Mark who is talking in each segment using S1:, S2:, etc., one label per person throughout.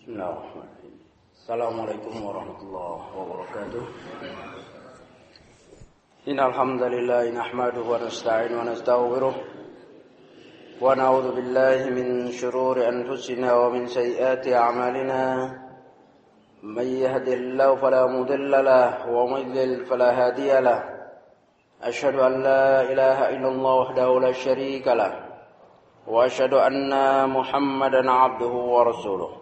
S1: بسم الله الرحمن الرحيم السلام عليكم ورحمة الله وبركاته إن الحمد لله نحمده ونستعين ونستغفره ونعوذ بالله من شرور أنفسنا ومن سيئات أعمالنا من يهد الله فلا مضل له ومن يضلل فلا هادي له أشهد أن لا إله إلا الله وحده لا شريك له وأشهد أن محمدا عبده ورسوله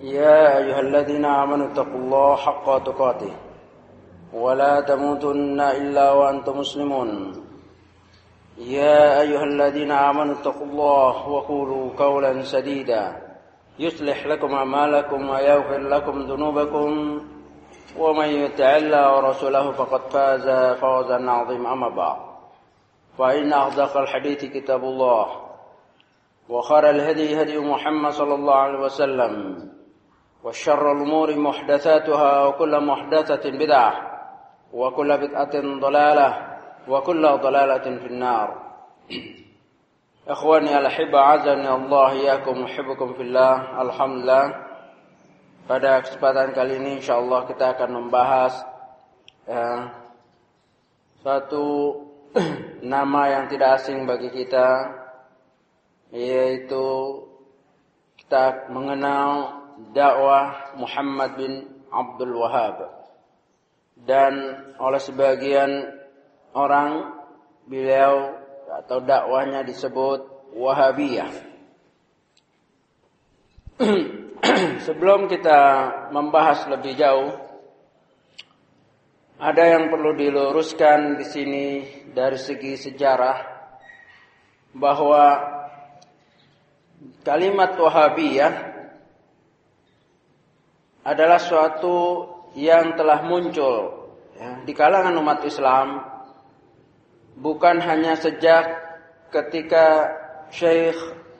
S1: يا أيها الذين آمنوا اتقوا الله حق تقاته ولا تموتن إلا وأنتم مسلمون. يا أيها الذين آمنوا اتقوا الله وقولوا قولا سديدا. يصلح لكم أعمالكم ويغفر لكم ذنوبكم. ومن يطع الله ورسوله فقد فاز فوزا عظيما. أما بعد فإن أصدق الحديث كتاب الله وخير الهدي هدي محمد صلى الله عليه وسلم. وشر الأمور محدثاتها وكل محدثة بدعة وكل بدعة ضلالة وكل ضلالة في النار إخواني الأحبة عزني الله إياكم أحبكم في الله الحمد لله pada kesempatan kali ini insyaallah kita akan membahas ya, satu nama yang tidak asing bagi kita yaitu kita mengenal dakwah Muhammad bin Abdul Wahab dan oleh sebagian orang beliau atau dakwahnya disebut Wahabiyah. Sebelum kita membahas lebih jauh, ada yang perlu diluruskan di sini dari segi sejarah bahwa kalimat Wahabiyah adalah suatu yang telah muncul ya, di kalangan umat Islam. Bukan hanya sejak ketika Syekh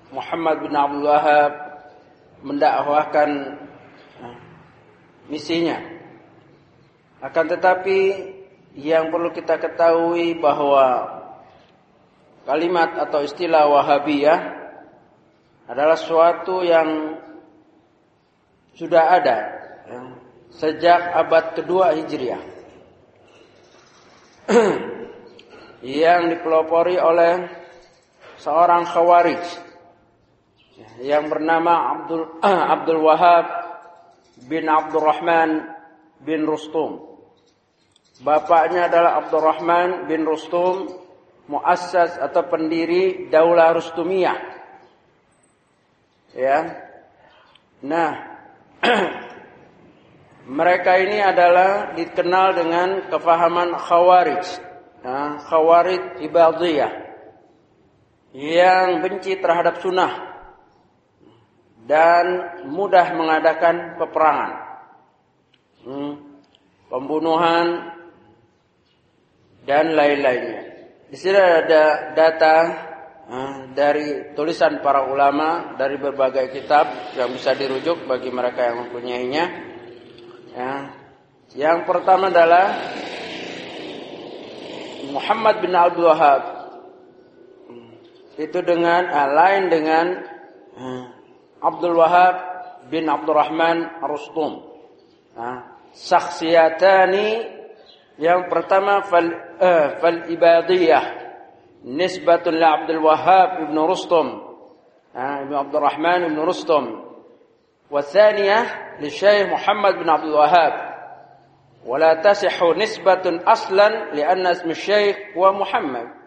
S1: Muhammad bin Abdul Wahab mendakwahkan ya, misinya. Akan tetapi yang perlu kita ketahui bahwa kalimat atau istilah Wahabiyah adalah suatu yang sudah ada sejak abad kedua Hijriah yang dipelopori oleh seorang khawarij yang bernama Abdul Abdul Wahab bin Abdurrahman bin Rustum. Bapaknya adalah Abdurrahman bin Rustum, muassas atau pendiri Daulah Rustumiyah. Ya. Nah, mereka ini adalah dikenal dengan kefahaman khawarij. Khawarij ibadiyah. Yang benci terhadap sunnah. Dan mudah mengadakan peperangan. Hmm, pembunuhan. Dan lain-lainnya. Di sini ada data dari tulisan para ulama dari berbagai kitab yang bisa dirujuk bagi mereka yang mempunyainya. Ya. Yang pertama adalah Muhammad bin Abdul Wahab. Itu dengan uh, lain dengan uh, Abdul Wahab bin Abdurrahman Rustum. Uh, saksiyatani yang pertama fal, uh, fal ibadiyah nisbatun li Abdul Wahab ibn Rustum. Uh, ibn Abdurrahman ibn Rustum. والثانية للشيخ محمد بن عبد الوهاب ولا تصح نسبة أصلا لأن اسم الشيخ هو محمد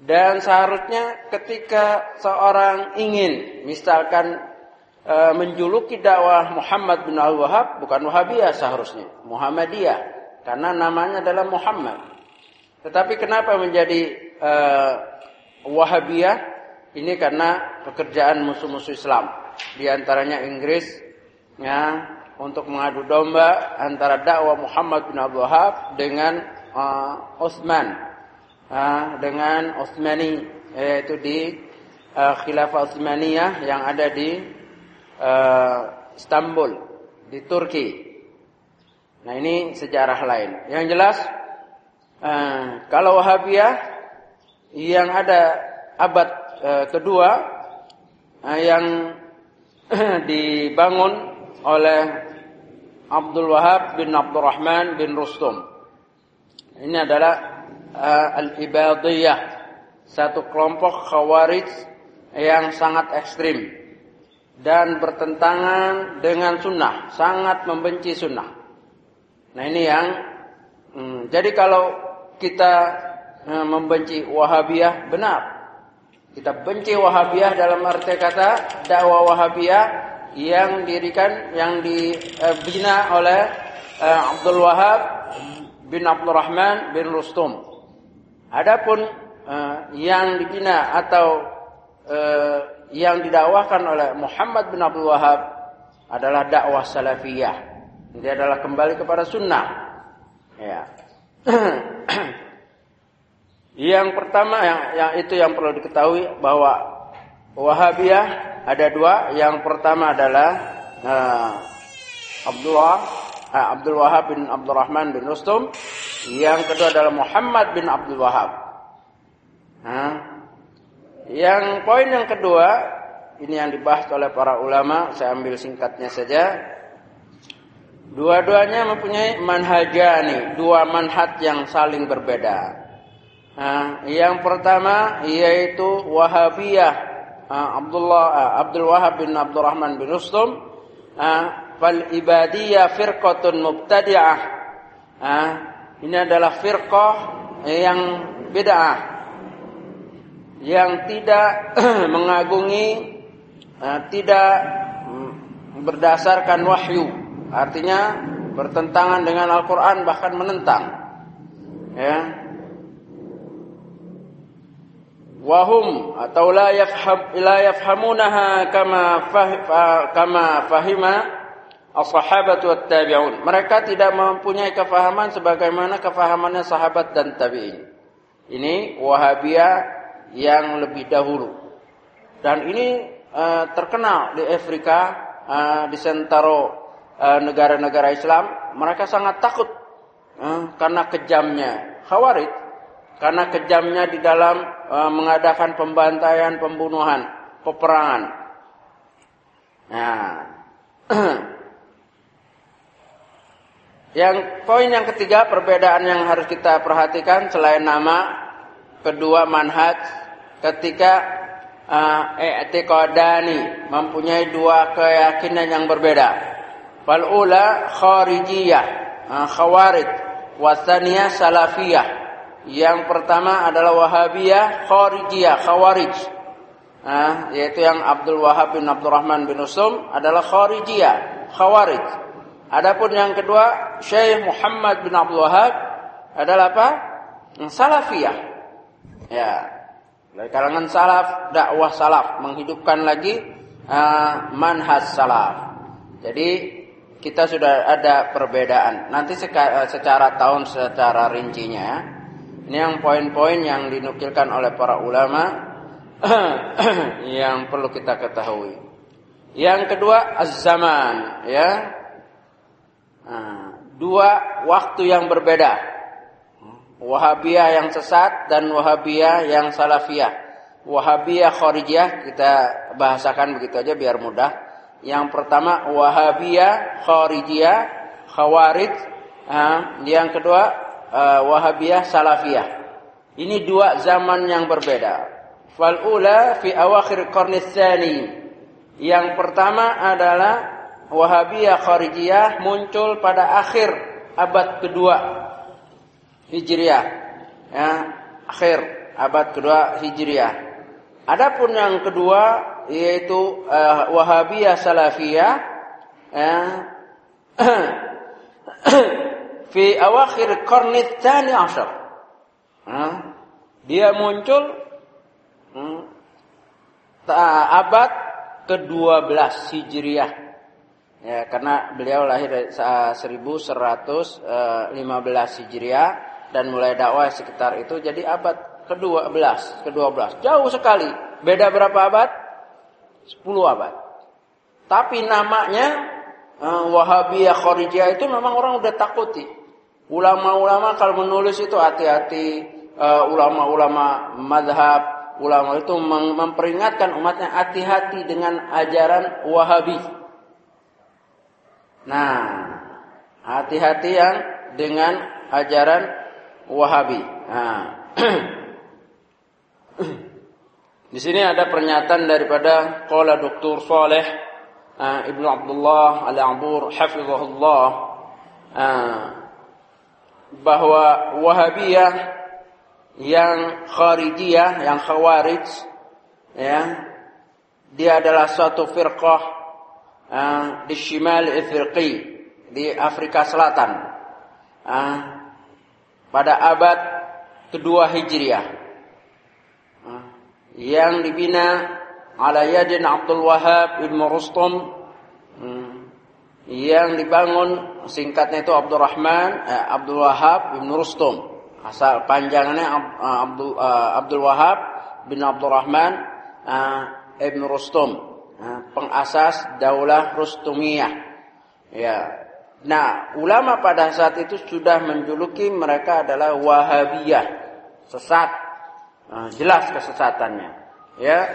S1: dan seharusnya ketika seorang ingin misalkan e, menjuluki dakwah Muhammad bin Al Wahab bukan Wahabiyah seharusnya Muhammadiyah karena namanya adalah Muhammad tetapi kenapa menjadi e, Wahabiyah ini karena pekerjaan musuh-musuh Islam di antaranya Inggris ya untuk mengadu domba antara dakwah Muhammad bin Abdul Wahab dengan uh, Utsman uh, dengan Utsmani yaitu di uh, Khilafah Utsmaniyah yang ada di uh, Istanbul di Turki. Nah ini sejarah lain. Yang jelas uh, kalau Wahabiyah yang ada abad uh, kedua uh, yang dibangun oleh Abdul Wahab bin Abdurrahman bin Rustum. Ini adalah uh, al-ibadiyah, satu kelompok khawarij yang sangat ekstrim dan bertentangan dengan sunnah, sangat membenci sunnah. Nah ini yang, hmm, jadi kalau kita uh, membenci Wahabiyah benar, kita benci Wahabiyah dalam arti kata dakwah Wahabiyah yang dirikan yang dibina oleh uh, Abdul Wahab bin Abdul Rahman bin Rustum. Adapun uh, yang dibina atau yang didakwakan oleh Muhammad bin Abdul Wahab adalah dakwah salafiyah. Dia adalah kembali kepada sunnah. Ya. Yang pertama yang, yang itu yang perlu diketahui bahwa Wahabiyah ada dua. Yang pertama adalah uh, Abdullah uh, Abdul Wahab bin Abdurrahman bin Rustum. Yang kedua adalah Muhammad bin Abdul Wahab. Nah, yang poin yang kedua ini yang dibahas oleh para ulama. Saya ambil singkatnya saja. Dua-duanya mempunyai manhajani, dua manhaj yang saling berbeda. Nah, yang pertama yaitu Wahabiyah. Abdullah Abdul Wahab bin Abdurrahman bin Rustum. Fal ibadiyah firqatun mubtadi'ah. Ini adalah firqah yang bid'ah. Yang tidak mengagungi tidak berdasarkan wahyu. Artinya bertentangan dengan Al-Qur'an bahkan menentang. Ya wahum atau la yafham la yafhamunaha kama fah, kama fahima as-sahabatu wat-tabi'un. Mereka tidak mempunyai kefahaman sebagaimana kefahamannya sahabat dan tabi'in. Ini Wahabiyah yang lebih dahulu. Dan ini uh, terkenal di Afrika, uh, di sentaro uh, negara-negara Islam, mereka sangat takut uh, karena kejamnya Khawarij karena kejamnya di dalam uh, mengadakan pembantaian, pembunuhan, peperangan. Nah, yang poin yang ketiga perbedaan yang harus kita perhatikan selain nama, kedua manhaj, ketika uh, mempunyai dua keyakinan yang berbeda. Fal ula kharijiyah, uh, khawarij, wasania salafiyah. Yang pertama adalah Wahabiyah Kharijiyah, Khawarij. Nah, yaitu yang Abdul Wahab bin Abdurrahman bin Usum adalah Kharijiyah, Khawarij. Adapun yang kedua, Syekh Muhammad bin Abdul Wahab adalah apa? Salafiyah. Ya. Dari kalangan salaf, dakwah salaf, menghidupkan lagi uh, manhaj salaf. Jadi kita sudah ada perbedaan. Nanti secara tahun secara rincinya ini yang poin-poin yang dinukilkan oleh para ulama yang perlu kita ketahui. Yang kedua az-zaman ya. Nah, dua waktu yang berbeda. Wahabiyah yang sesat dan Wahabiyah yang salafiyah. Wahabiyah kharijiyah kita bahasakan begitu aja biar mudah. Yang pertama Wahabiyah kharijiyah khawarij. Nah, yang kedua uh, Wahabiyah Salafiyah. Ini dua zaman yang berbeda. Fal ula fi awakhir qarni tsani. Yang pertama adalah Wahabiyah Kharijiyah muncul pada akhir abad kedua Hijriah. Ya, akhir abad kedua Hijriah. Adapun yang kedua yaitu uh, Wahabiyah Salafiyah ya, fi awakhir qarni tsani ashar. Dia muncul hmm, abad ke-12 Hijriah. Ya, karena beliau lahir seribu 1115 Hijriah dan mulai dakwah sekitar itu jadi abad ke-12, ke-12. Jauh sekali. Beda berapa abad? 10 abad. Tapi namanya uh, Wahabiyah Kharijiyah itu memang orang udah takuti. Ulama-ulama kalau menulis itu hati-hati. Uh, ulama-ulama madhab ulama itu memperingatkan umatnya hati-hati dengan ajaran Wahabi. Nah, hati-hati yang dengan ajaran Wahabi. Nah. Di sini ada pernyataan daripada qala Dr. Saleh uh, Ibnu Abdullah Al-Abur hafizahullah uh, bahwa Wahabiyah yang Kharijiyah, yang Khawarij ya, dia adalah suatu firqah uh, di Shimal Afriqi di Afrika Selatan uh, pada abad kedua Hijriah uh, yang dibina ala yadin Abdul Wahab Ibn Rustum yang dibangun singkatnya itu Abdurrahman eh, Abdul Wahab Ibn Rustum. Asal panjangannya uh, Abdul uh, Abdul Wahab bin Abdurrahman uh, Ibn Rustum. Uh, pengasas Daulah Rustumiyah. Ya. Nah ulama pada saat itu sudah menjuluki mereka adalah Wahabiyah. Sesat. Uh, jelas kesesatannya. Ya.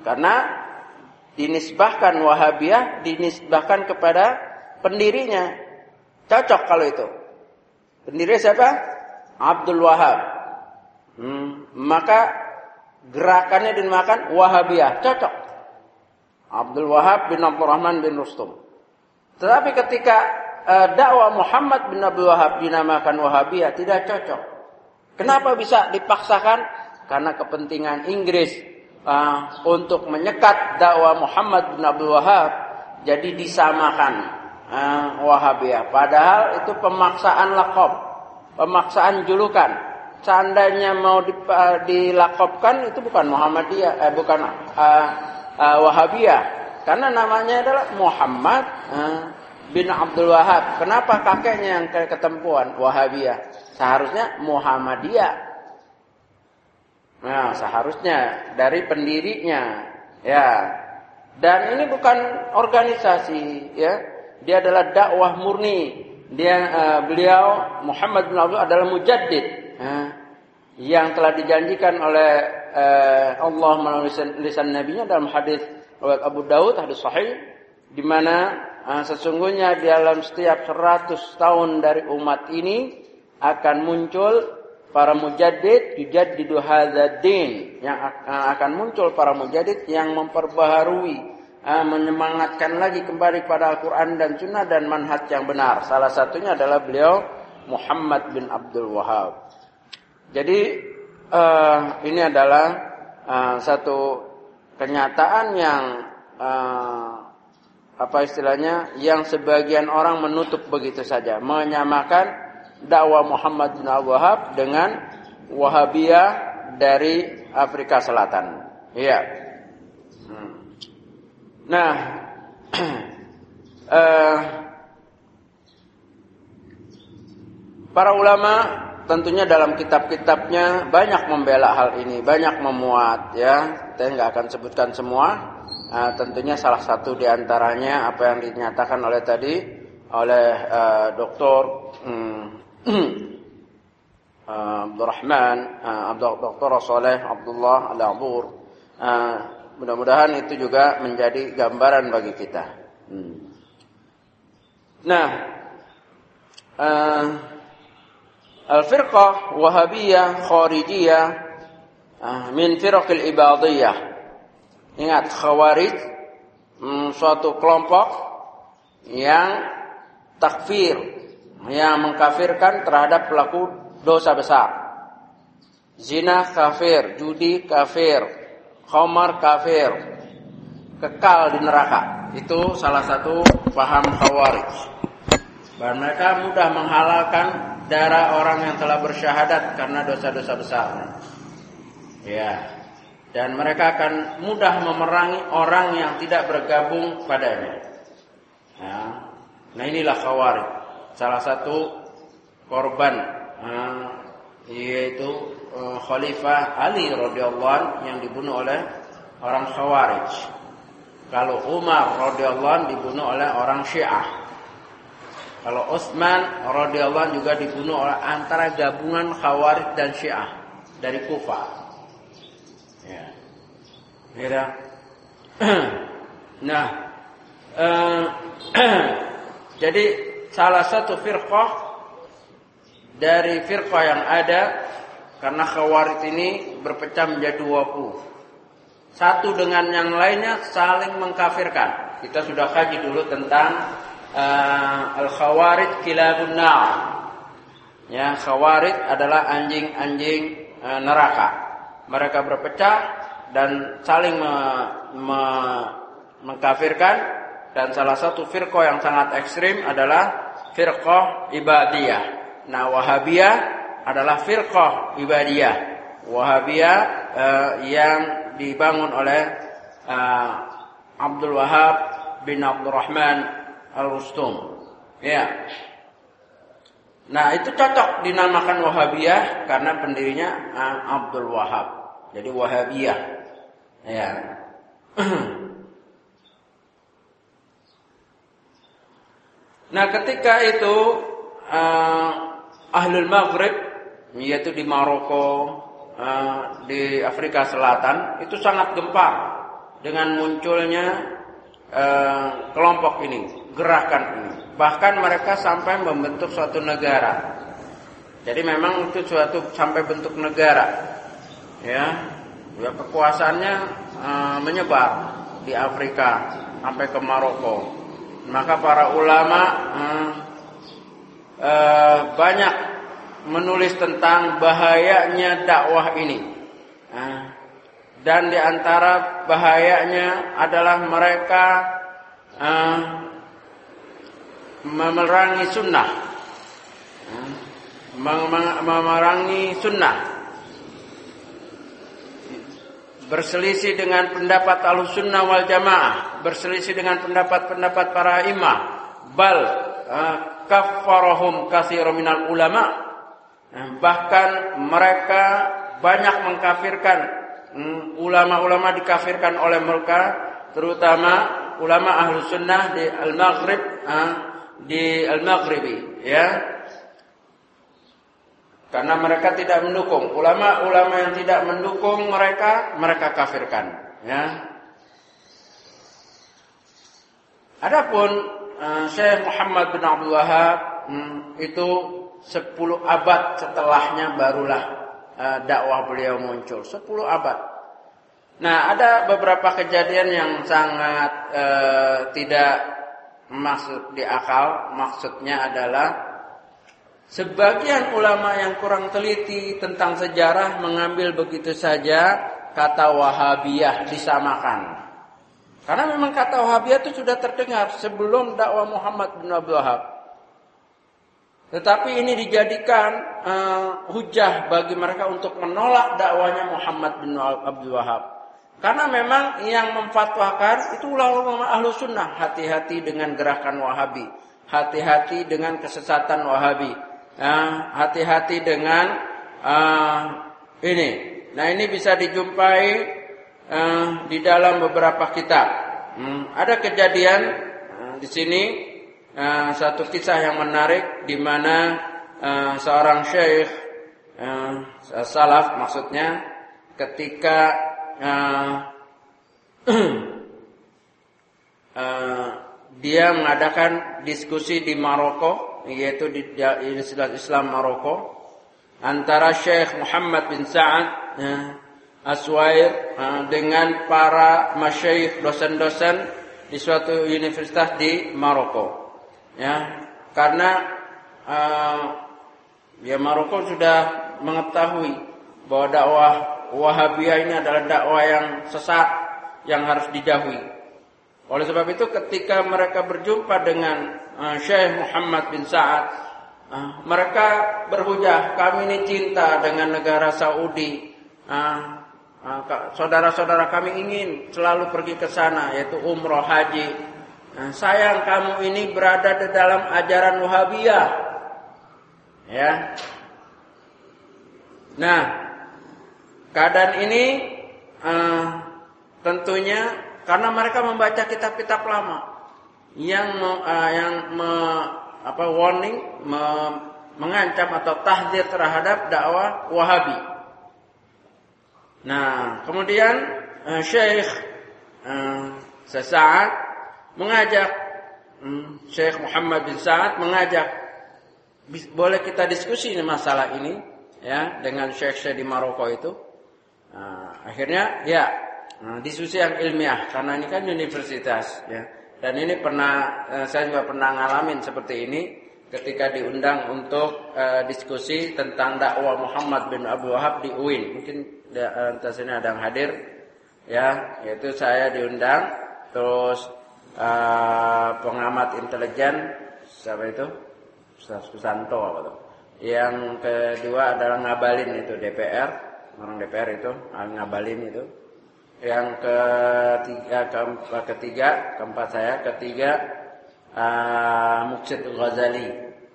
S1: Karena dinisbahkan Wahabiyah dinisbahkan kepada pendirinya. Cocok kalau itu. Pendiri siapa? Abdul Wahab. Hmm, maka gerakannya dinamakan Wahabiyah. Cocok. Abdul Wahab bin Abdurrahman bin Rustum. Tetapi ketika uh, dakwah Muhammad bin Abdul Wahab dinamakan Wahabiyah tidak cocok. Kenapa bisa dipaksakan? Karena kepentingan Inggris uh, untuk menyekat dakwah Muhammad bin Abdul Wahab jadi disamakan uh, Wahabiyah. Padahal itu pemaksaan lakob, pemaksaan julukan. Seandainya mau uh, dilakopkan itu bukan Muhammadiyah, eh, bukan uh, uh, Wahabiyah, karena namanya adalah Muhammad uh, bin Abdul Wahab. Kenapa kakeknya yang ketempuan Wahabiyah? Seharusnya Muhammadiyah. Nah, seharusnya dari pendirinya, ya. Dan ini bukan organisasi, ya. Dia adalah dakwah murni. Dia uh, beliau Muhammad bin Abdul adalah mujaddid, uh, yang telah dijanjikan oleh uh, Allah melalui lisan, lisan nabinya dalam hadis riwayat Abu Daud hadis sahih di mana uh, sesungguhnya dalam setiap 100 tahun dari umat ini akan muncul para mujaddid yujaddidu hadzal din yang akan muncul para mujaddid yang memperbaharui menyemangatkan lagi kembali pada Al-Qur'an dan Sunnah dan manhaj yang benar. Salah satunya adalah beliau Muhammad bin Abdul Wahab. Jadi uh, ini adalah uh, satu kenyataan yang apa istilahnya yang sebagian orang menutup begitu saja, menyamakan dakwah Muhammad bin Abdul Wahab dengan Wahabiyah dari Afrika Selatan. Iya. Hmm. Nah, uh, para ulama tentunya dalam kitab-kitabnya banyak membela hal ini, banyak memuat ya. Saya nggak akan sebutkan semua. Uh, tentunya salah satu di antaranya apa yang dinyatakan oleh tadi oleh uh, Doktor hmm, Abdurrahman, Dr. Saleh Abdullah Al-Abur. Mudah-mudahan itu juga menjadi gambaran bagi kita. Hmm. Nah, Al-Firqah Wahabiyah Kharijiyah min firqil ibadiyah. Ingat, Khawarij hmm, suatu kelompok yang takfir yang mengkafirkan terhadap pelaku dosa besar. Zina kafir, judi kafir, khamar kafir, kekal di neraka. Itu salah satu paham khawarij. Dan mereka mudah menghalalkan darah orang yang telah bersyahadat karena dosa-dosa besar. Ya. Dan mereka akan mudah memerangi orang yang tidak bergabung padanya. Ya. Nah inilah khawarij salah satu korban uh, yaitu uh, Khalifah Ali radhiyallahu yang dibunuh oleh orang Khawarij. Kalau Umar radhiyallahu dibunuh oleh orang Syiah. Kalau Utsman radhiyallahu juga dibunuh oleh antara gabungan Khawarij dan Syiah dari Kufa. Ya. Ya. Nah, eh, jadi salah satu firqah dari firqah yang ada karena khawarij ini berpecah menjadi 20. Satu dengan yang lainnya saling mengkafirkan. Kita sudah kaji dulu tentang uh, al-khawarij kilabun. Ya, khawarij adalah anjing-anjing uh, neraka. Mereka berpecah dan saling me, me, mengkafirkan dan salah satu firqah yang sangat ekstrim adalah firqah ibadiyah. Nah, Wahabiyah adalah firqah ibadiyah. Wahabiyah uh, yang dibangun oleh uh, Abdul Wahab bin Abdurrahman Al-Rustum. Ya. Nah, itu cocok dinamakan Wahabiyah karena pendirinya uh, Abdul Wahab. Jadi Wahabiyah. Ya. nah, ketika itu uh, Ahlul Maghrib yaitu di Maroko, Eh, di Afrika Selatan itu sangat gempar dengan munculnya uh, kelompok ini, gerakan ini. Bahkan mereka sampai membentuk suatu negara. Jadi memang itu suatu sampai bentuk negara. Ya, ya kekuasaannya uh, menyebar di Afrika sampai ke Maroko. Maka para ulama uh, uh, banyak menulis tentang bahayanya dakwah ini. Dan di antara bahayanya adalah mereka memerangi sunnah. Memerangi sunnah. Berselisih dengan pendapat al-sunnah wal jamaah. Berselisih dengan pendapat-pendapat para imam. Bal kaffarahum kasir minal ulama' Bahkan mereka banyak mengkafirkan hmm, ulama-ulama dikafirkan oleh mereka, terutama ulama ahlu sunnah di al-Maghrib, di al-Maghribi, ya. Karena mereka tidak mendukung ulama-ulama yang tidak mendukung mereka, mereka kafirkan, ya. Adapun uh, Syekh Muhammad bin Abdul Wahab hmm, itu Sepuluh abad setelahnya barulah uh, dakwah beliau muncul. Sepuluh abad. Nah, ada beberapa kejadian yang sangat uh, tidak masuk di akal. Maksudnya adalah sebagian ulama yang kurang teliti tentang sejarah mengambil begitu saja kata Wahabiyah disamakan. Karena memang kata Wahabiyah itu sudah terdengar sebelum dakwah Muhammad bin Abdul Wahab. Tetapi ini dijadikan uh, hujah bagi mereka untuk menolak dakwanya Muhammad bin Abdul Wahab. Karena memang yang memfatwakan itu ulama ahlu sunnah. Hati-hati dengan gerakan wahabi. Hati-hati dengan kesesatan wahabi. Hati-hati uh, dengan uh, ini. Nah ini bisa dijumpai uh, di dalam beberapa kitab. Hmm, ada kejadian uh, di sini uh, satu kisah yang menarik di mana uh, seorang syekh uh, salaf maksudnya ketika uh, uh, dia mengadakan diskusi di Maroko yaitu di Universitas Islam Maroko antara Syekh Muhammad bin Sa'ad uh, Aswair uh, dengan para masyayikh dosen-dosen di suatu universitas di Maroko ya karena uh, ya Maroko sudah mengetahui bahwa dakwah Wahabiyah ini adalah dakwah yang sesat yang harus dijauhi. Oleh sebab itu ketika mereka berjumpa dengan Syekh Muhammad bin Sa'ad, uh, mereka berhujah, kami ini cinta dengan negara Saudi. Uh, saudara-saudara kami ingin selalu pergi ke sana yaitu umroh haji sayang kamu ini berada di dalam ajaran Wahabiyah. Ya. Nah, keadaan ini tentunya karena mereka membaca kitab-kitab lama yang uh, yang me, apa warning me, mengancam atau tahdir terhadap dakwah Wahabi. Nah, kemudian uh, Syekh uh, sesaat mengajak um, Syekh Muhammad bin Sa'ad mengajak boleh kita diskusi ini masalah ini ya dengan Syekh-Syekh di Maroko itu. Nah, akhirnya ya nah, diskusi yang ilmiah karena ini kan universitas ya. Dan ini pernah uh, saya juga pernah ngalamin seperti ini ketika diundang untuk uh, diskusi tentang dakwah Muhammad bin Abu Wahab di UIN. Mungkin entah sini ada yang hadir. Ya yaitu saya diundang terus uh, pengamat intelijen siapa itu? Ustaz Susanto apa tuh? Yang kedua adalah ngabalin itu DPR orang DPR itu ngabalin itu yang ketiga keempat ketiga keempat saya ketiga uh, Muksid Ghazali.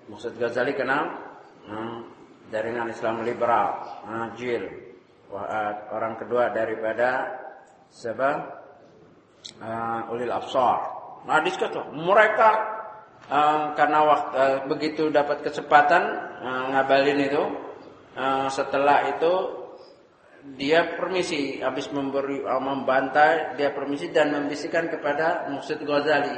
S1: Muksid Ghazali kenal? Hmm, jaringan Islam liberal uh, Jil. Orang kedua daripada siapa? Uh, ulil absar. Nah diskusi mereka uh, karena waktu uh, begitu dapat kesempatan uh, ngabalin itu uh, setelah itu dia permisi habis memberi uh, membantai dia permisi dan membisikkan kepada Muksid Ghazali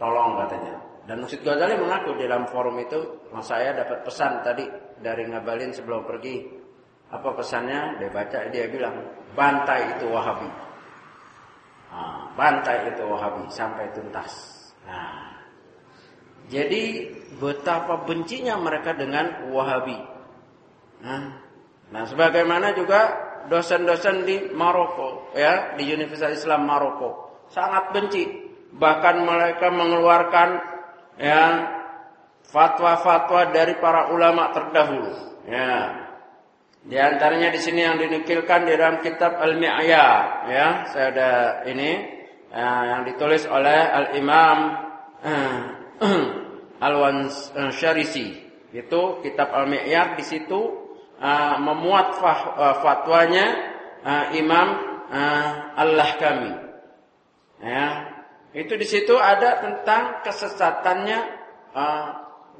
S1: tolong katanya dan Muksid Ghazali mengaku di dalam forum itu saya dapat pesan tadi dari ngabalin sebelum pergi apa pesannya? Dia baca, dia bilang, bantai itu Wahabi. Nah, bantai itu Wahabi sampai tuntas. Nah, jadi betapa bencinya mereka dengan Wahabi. Nah, nah sebagaimana juga dosen-dosen di Maroko, ya, di Universitas Islam Maroko, sangat benci. Bahkan mereka mengeluarkan ya fatwa-fatwa dari para ulama terdahulu. Ya, di antaranya di sini yang dinukilkan di dalam kitab Al-Mi'yar, ya. Saya ada ini uh, yang ditulis oleh Al-Imam uh, Al-Wansharisi. Itu kitab Al-Mi'yar di situ uh, memuat fah, uh, fatwanya uh, Imam uh, Allah-Kami. Ya. Itu di situ ada tentang kesesatannya uh,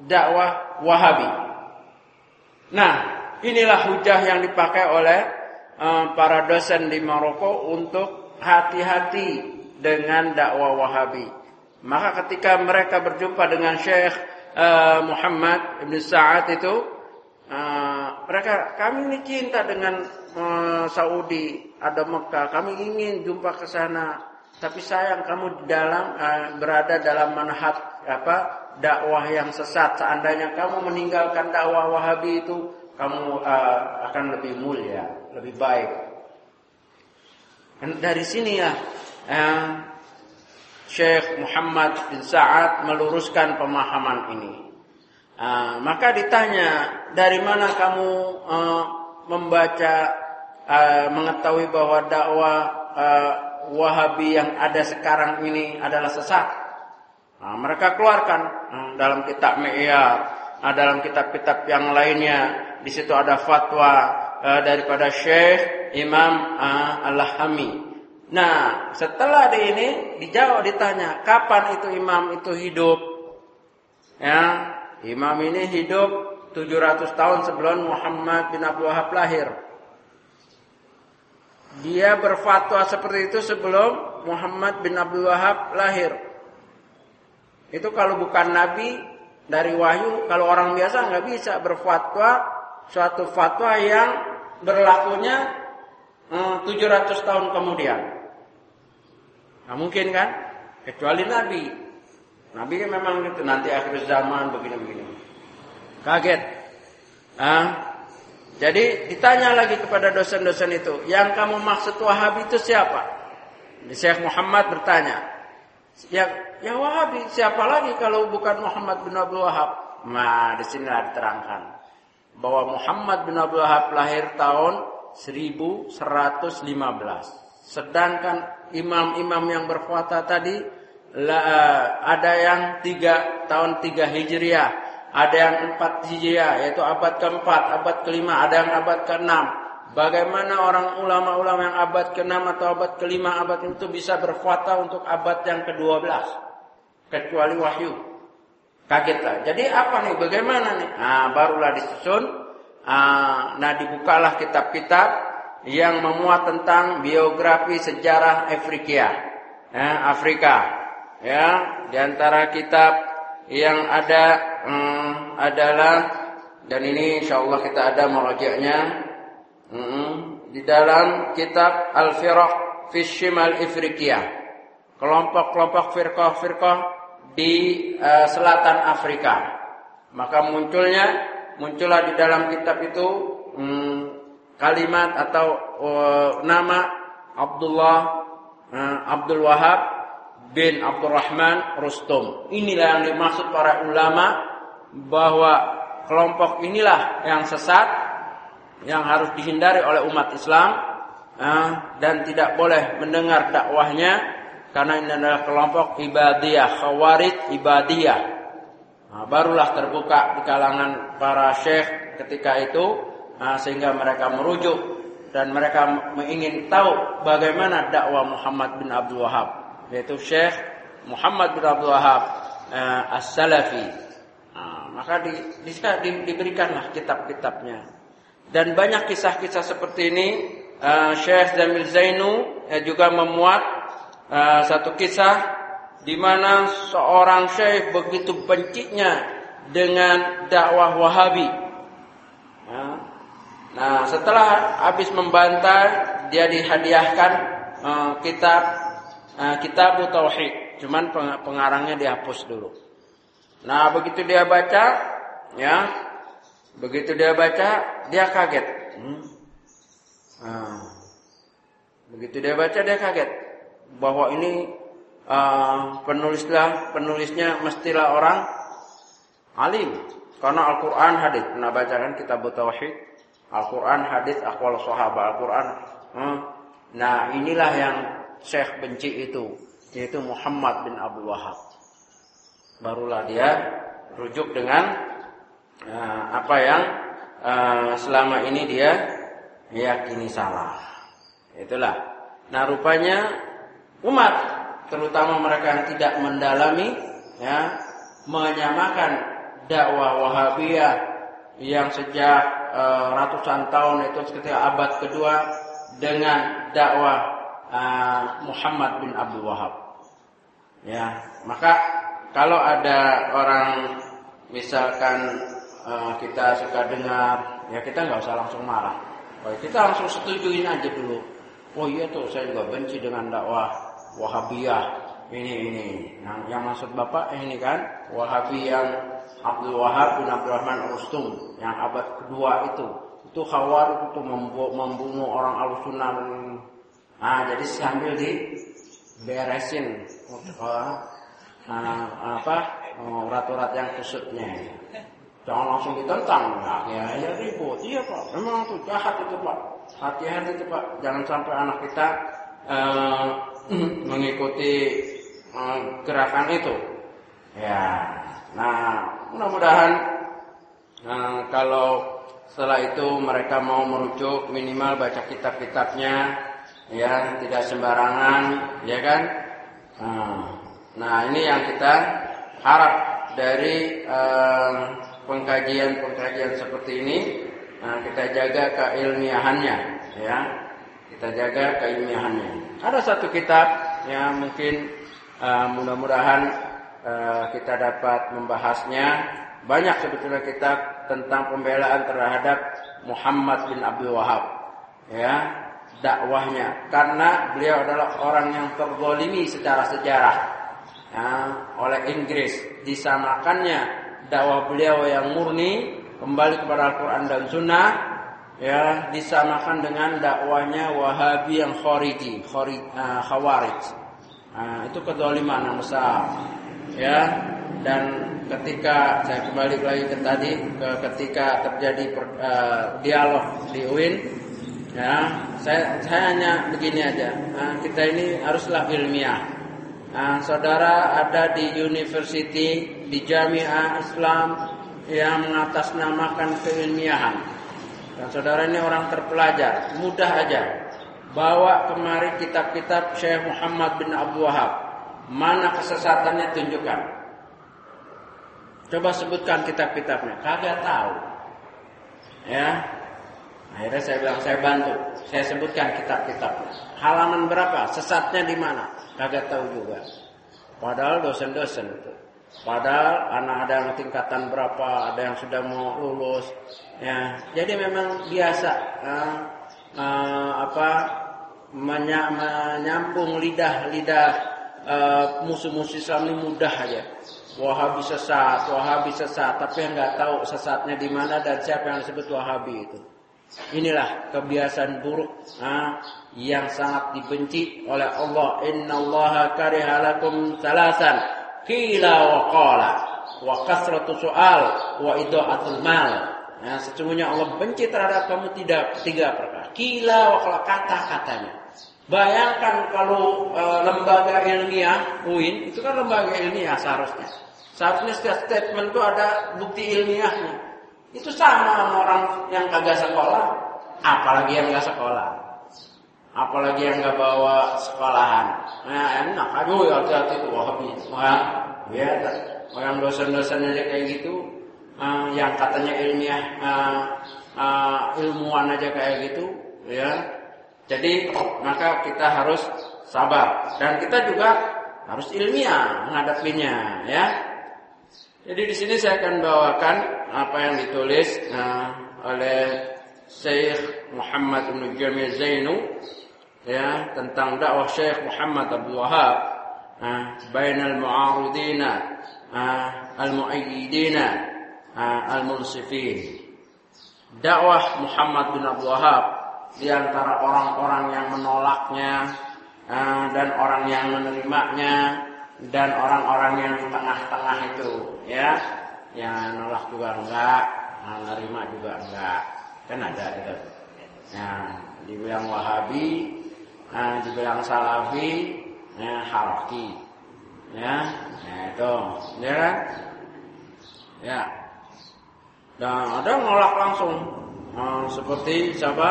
S1: dakwah Wahabi. Nah, Inilah hujah yang dipakai oleh uh, para dosen di Maroko untuk hati-hati dengan dakwah Wahabi. Maka ketika mereka berjumpa dengan Syekh uh, Muhammad Ibn Sa'ad itu uh, mereka kami ini cinta dengan uh, Saudi, ada Mekah, kami ingin jumpa ke sana. Tapi sayang kamu dalam uh, berada dalam manhaj apa dakwah yang sesat. Seandainya kamu meninggalkan dakwah Wahabi itu kamu uh, akan lebih mulia, lebih baik. Dan dari sini ya, uh, Syekh Muhammad bin Sa'ad meluruskan pemahaman ini. Uh, maka ditanya, dari mana kamu uh, membaca, uh, mengetahui bahwa dakwah uh, Wahabi yang ada sekarang ini adalah sesat? Nah, mereka keluarkan uh, dalam kitab Me'iyar, uh, dalam kitab-kitab yang lainnya di situ ada fatwa uh, daripada Syekh Imam uh, Al-Hami. Nah, setelah di ini dijawab ditanya, kapan itu imam itu hidup? Ya, imam ini hidup 700 tahun sebelum Muhammad bin Abdul Wahab lahir. Dia berfatwa seperti itu sebelum Muhammad bin Abdul Wahab lahir. Itu kalau bukan nabi dari wahyu, kalau orang biasa nggak bisa berfatwa suatu fatwa yang berlakunya eh, 700 tahun kemudian. Nah mungkin kan? Kecuali Nabi. Nabi kan memang gitu nanti akhir zaman begini-begini. Kaget. Ah, jadi ditanya lagi kepada dosen-dosen itu, yang kamu maksud Wahabi itu siapa? Syekh Muhammad bertanya, ya, ya Wahabi siapa lagi kalau bukan Muhammad bin Abdul Wahab? Nah, di sini diterangkan bahwa Muhammad bin Abdul Wahab lahir tahun 1115. Sedangkan imam-imam yang berpuasa tadi ada yang tiga tahun tiga hijriah, ada yang empat hijriah, yaitu abad keempat, abad kelima, ada yang abad keenam. Bagaimana orang ulama-ulama yang abad ke-6 atau abad kelima abad itu bisa berfatwa untuk abad yang ke-12 kecuali wahyu. Kagetlah. Jadi apa nih? Bagaimana nih? Nah, barulah disusun. Ah, nah, dibukalah kitab-kitab yang memuat tentang biografi sejarah Afrika. Ya, Afrika. Ya, di antara kitab yang ada hmm, adalah dan ini insyaallah kita ada merajaknya hmm, di dalam kitab Al-Firaq fi Shimal Afrika. Kelompok-kelompok firqah-firqah di uh, selatan Afrika. Maka munculnya muncullah di dalam kitab itu hmm, kalimat atau uh, nama Abdullah uh, Abdul Wahab bin Abdurrahman Rustum. Inilah yang dimaksud para ulama bahwa kelompok inilah yang sesat yang harus dihindari oleh umat Islam dan tidak boleh mendengar dakwahnya karena ini adalah kelompok ibadiyah, khawarij ibadiyah. Nah, barulah terbuka di kalangan para syekh ketika itu sehingga mereka merujuk dan mereka ingin tahu bagaimana dakwah Muhammad bin Abdul Wahab yaitu Syekh Muhammad bin Abdul Wahab uh, As-Salafi. Nah, maka di, di, di, diberikanlah kitab-kitabnya. Dan banyak kisah-kisah seperti ini uh, Syekh Zamil Zainu uh, juga memuat uh, satu kisah di mana seorang syekh begitu bencinya dengan dakwah Wahabi. Uh, Nah, setelah habis membantah, dia dihadiahkan uh, kitab uh, kitab tauhid. Cuman pengarangnya dihapus dulu. Nah, begitu dia baca, ya, begitu dia baca, dia kaget. Hmm. Nah, begitu dia baca, dia kaget bahwa ini uh, penulislah penulisnya mestilah orang alim karena Al-Quran hadis. Pernah bacakan kitab tauhid? Al-Quran, hadis, akwal sahabat Al-Quran. Hmm. Nah inilah yang Syekh benci itu, yaitu Muhammad bin Abdul Wahab. Barulah dia rujuk dengan uh, apa yang uh, selama ini dia yakini salah. Itulah. Nah rupanya umat, terutama mereka yang tidak mendalami, ya, menyamakan dakwah Wahabiyah yang sejak uh, ratusan tahun itu ketika abad kedua dengan dakwah uh, Muhammad bin Abdul Wahab. Ya, maka kalau ada orang misalkan uh, kita suka dengar, ya kita nggak usah langsung marah. Oh, kita langsung setujuin aja dulu. Oh iya tuh saya juga benci dengan dakwah Wahabiyah ini ini yang, yang maksud bapak ini kan Wahabi yang Abdul Wahab bin Abdul Rahman Rustum yang abad kedua itu itu khawar itu membunuh orang al nah jadi sambil di beresin uh, apa urat-urat yang kusutnya. Jangan langsung ditentang ya ya ribut. Iya pak. Memang itu jahat itu pak. Hati-hati itu pak. Jangan sampai anak kita uh, mengikuti Eh, gerakan itu. Ya, nah mudah-mudahan nah, kalau setelah itu mereka mau merujuk minimal baca kitab-kitabnya, ya tidak sembarangan, ya kan? Nah, nah ini yang kita harap dari pengkajian-pengkajian uh, seperti ini. Nah, kita jaga keilmiahannya, ya. Kita jaga keilmiahannya. Ada satu kitab yang mungkin Uh, mudah-mudahan uh, kita dapat membahasnya. Banyak sebetulnya kita tentang pembelaan terhadap Muhammad bin Abdul Wahab. Ya, dakwahnya karena beliau adalah orang yang terzolimi secara sejarah ya, oleh Inggris disamakannya dakwah beliau yang murni kembali kepada Al-Quran dan Sunnah ya disamakan dengan dakwahnya Wahabi yang Khariji, uh, Khawarij. Nah, itu kedoliman yang besar. Ya, dan ketika saya kembali lagi ke tadi ke ketika terjadi per, uh, dialog di UIN ya saya saya hanya begini aja nah, kita ini haruslah ilmiah nah, saudara ada di university di jamiah Islam yang mengatasnamakan keilmiahan dan saudara ini orang terpelajar mudah aja bawa kemari kitab-kitab Syekh Muhammad bin Abdul Wahab. Mana kesesatannya tunjukkan. Coba sebutkan kitab-kitabnya. Kagak tahu. Ya. Akhirnya saya bilang saya bantu. Saya sebutkan kitab-kitab. Halaman berapa? Sesatnya di mana? Kagak tahu juga. Padahal dosen-dosen itu. Padahal anak ada yang tingkatan berapa, ada yang sudah mau lulus. Ya, jadi memang biasa uh, uh, apa menyambung lidah-lidah uh, musuh-musuh Islam ini mudah aja. Wahabi sesat, Wahabi sesat, tapi yang nggak tahu sesatnya di mana dan siapa yang disebut Wahabi itu. Inilah kebiasaan buruk ah, yang sangat dibenci oleh Allah. Inna Allah karihalakum salasan kila wa qala wa kasratu soal wa idaatul mal. Nah, sesungguhnya Allah benci terhadap kamu tidak tiga perkara. Kila wa qala kata-katanya. Bayangkan kalau e, lembaga ilmiah UIN itu kan lembaga ilmiah seharusnya. Seharusnya setiap statement itu ada bukti ilmiahnya. Itu sama sama orang yang kagak sekolah, apalagi yang nggak sekolah. Apalagi yang nggak bawa sekolahan. Nah, enak. Aduh, hati-hati tuh wahabi. Wah, ya, orang dosen-dosen aja kayak gitu. Uh, yang katanya ilmiah, uh, uh, ilmuwan aja kayak gitu, ya jadi maka kita harus sabar dan kita juga harus ilmiah menghadapinya ya. Jadi di sini saya akan bawakan apa yang ditulis nah, oleh Syekh Muhammad bin Jamil Zainu ya tentang dakwah Syekh Muhammad Abdul Wahab nah, bainal mu'aridina nah, al-mu'ayyidina nah, al-munsifin. Dakwah Muhammad bin Abdul Wahab di antara orang-orang yang menolaknya eh, dan orang yang menerimanya dan orang-orang yang tengah-tengah itu ya yang nolak juga enggak menerima juga enggak. Kan ada itu ya dibilang wahabi nah, dibilang salafi ya haraki. Ya nah, itu ya kan? Ya. Dan ada yang nolak langsung. Nah, seperti siapa?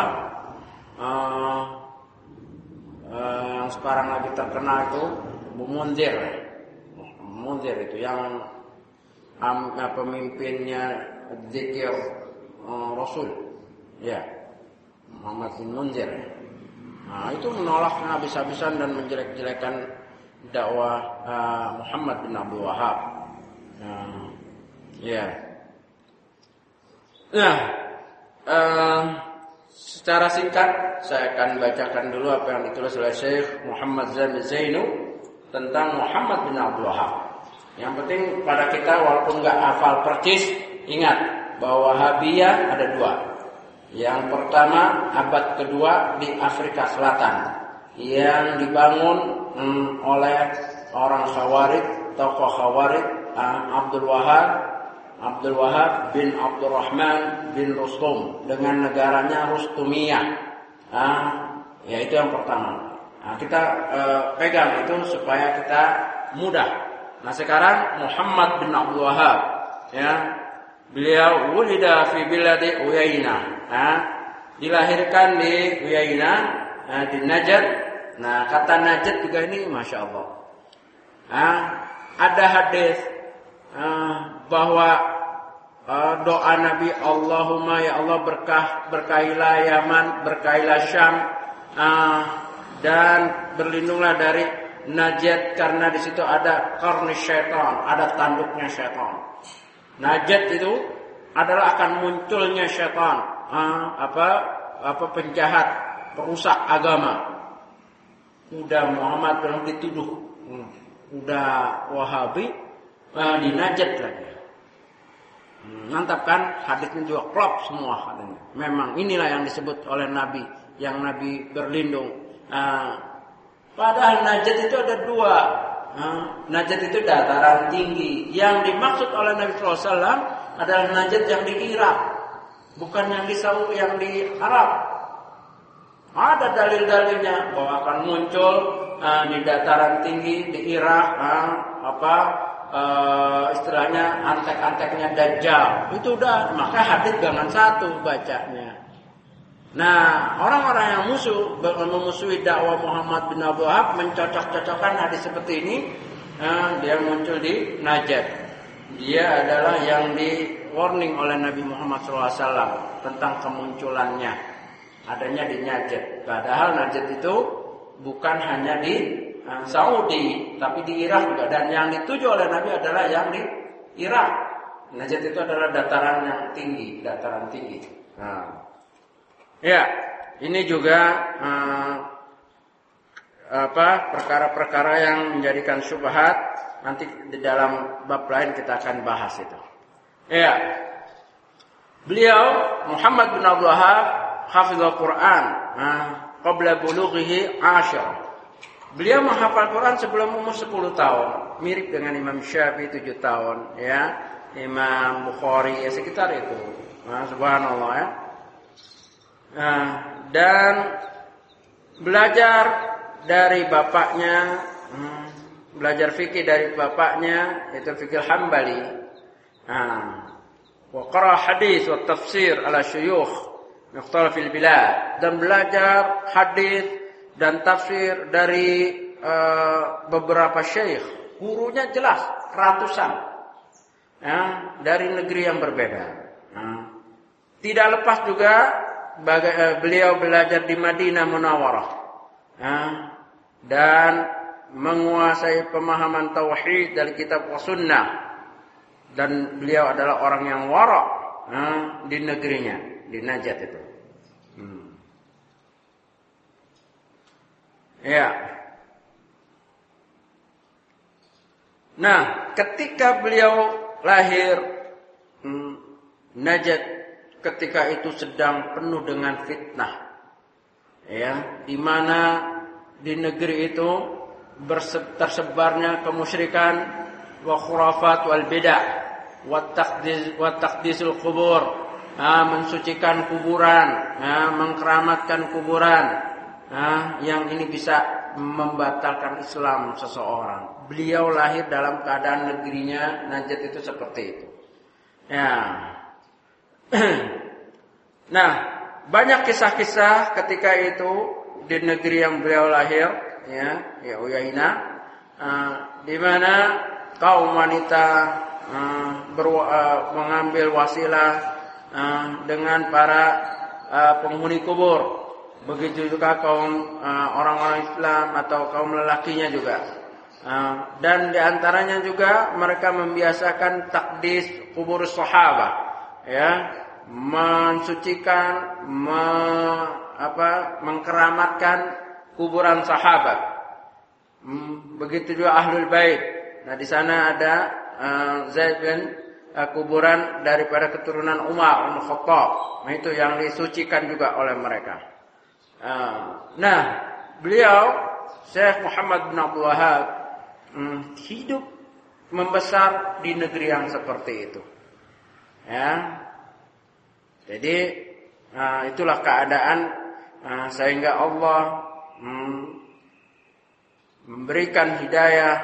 S1: Uh, yang sekarang lagi terkenal itu Munzir. Munzir itu yang um, pemimpinnya zikir uh, Rasul. Ya. Muhammad bin Munzir. Nah, itu menolak habis-habisan dan menjelek-jelekan dakwah uh, Muhammad bin Abdul Wahab. Uh, ya. Nah, uh, Secara singkat saya akan bacakan dulu apa yang ditulis oleh Syekh Muhammad Zainu tentang Muhammad bin Abdul Wahab. Yang penting pada kita walaupun nggak hafal percis, ingat bahwa Wahabiyah ada dua. Yang pertama abad kedua di Afrika Selatan yang dibangun hmm, oleh orang Khawarij, tokoh Khawarij Abdul Wahab Abdul Wahab bin Abdurrahman bin Rustum dengan negaranya Rustumiyah. Nah, ya itu yang pertama. Nah, kita eh, pegang itu supaya kita mudah. Nah, sekarang Muhammad bin Abdul Wahab ya. Beliau wulida fi biladi Uyainah. Nah, dilahirkan di Uyainah, nah, di Najd. Nah, kata Najd juga ini Masya Allah. Nah, ada hadis uh, bahwa doa Nabi Allahumma ya Allah berkah berkahilah Yaman, berkahilah Syam uh, dan berlindunglah dari Najat karena di situ ada karni syaitan, ada tanduknya syaitan. Najat itu adalah akan munculnya syaitan, apa apa penjahat, perusak agama. Udah Muhammad belum dituduh, hmm. udah Wahabi, uh, dinajat lagi. Mantap kan? Hadisnya juga klop semua hadisnya. Memang inilah yang disebut oleh Nabi, yang Nabi berlindung. Uh, padahal najat itu ada dua. Uh, najat itu dataran tinggi. Yang dimaksud oleh Nabi SAW adalah najat yang di Irak, bukan yang di Saudi, yang di Arab. Ada dalil-dalilnya bahwa akan muncul uh, di dataran tinggi di Irak, uh, apa uh, istilahnya antek-anteknya dajjal. Itu udah maka hadis jangan satu bacanya. Nah, orang-orang yang musuh memusuhi dakwah Muhammad bin Abu Wahab mencocok-cocokkan hadis seperti ini, uh, dia muncul di Najd. Dia adalah yang di warning oleh Nabi Muhammad SAW tentang kemunculannya. adanya di Najd. Padahal Najd itu bukan hanya di uh, Saudi, tapi di Irak juga. Dan yang dituju oleh Nabi adalah yang di Irak. Najd itu adalah dataran yang tinggi, dataran tinggi. Nah, ya, ini juga uh, apa perkara-perkara yang menjadikan syubhat nanti di dalam bab lain kita akan bahas itu. Ya. Beliau Muhammad bin Abdul Wahab hafizul Quran nah, qabla bulughihi ashar. Beliau menghafal Quran sebelum umur 10 tahun, mirip dengan Imam Syafi'i 7 tahun, ya. Imam Bukhari ya sekitar itu. Nah, subhanallah ya. Nah, dan belajar dari bapaknya hmm, belajar fikih dari bapaknya itu fikih Hambali. Nah, wa qara hadis wa tafsir ala syuyukh mukhtalafil bilad dan belajar hadis dan tafsir dari uh, beberapa syekh. Gurunya jelas ratusan. Ya, dari negeri yang berbeda. Nah, tidak lepas juga baga, uh, beliau belajar di Madinah Munawwarah. Nah, dan menguasai pemahaman tauhid dari kitab sunnah dan beliau adalah orang yang warak di negerinya di Najat itu. Hmm. Ya. Nah, ketika beliau lahir hmm, Najat ketika itu sedang penuh dengan fitnah. Ya, di mana di negeri itu tersebarnya kemusyrikan wa khurafat wal bid'ah wa taqdis wa taqdisul kubur nah, mensucikan kuburan nah, mengkeramatkan kuburan. Nah, yang ini bisa membatalkan Islam seseorang. Beliau lahir dalam keadaan negerinya Najd itu seperti itu. Ya nah banyak kisah-kisah ketika itu di negeri yang beliau lahir ya ya Uyaina uh, di mana kaum wanita uh, ber, uh, mengambil wasilah uh, dengan para uh, penghuni kubur. Begitu juga kaum orang-orang uh, Islam atau kaum lelakinya juga. Uh, dan di antaranya juga mereka membiasakan takdis kubur sahabat ya mensucikan me, apa mengkeramatkan kuburan sahabat. Hmm, begitu juga ahlul bait. Nah di sana ada uh, Zaid bin uh, kuburan daripada keturunan Umar bin Khattab. Nah itu yang disucikan juga oleh mereka. Uh, nah beliau Syekh Muhammad bin Abdul Wahab um, hidup membesar di negeri yang seperti itu. Ya. Jadi uh, itulah keadaan uh, sehingga Allah hmm, memberikan hidayah,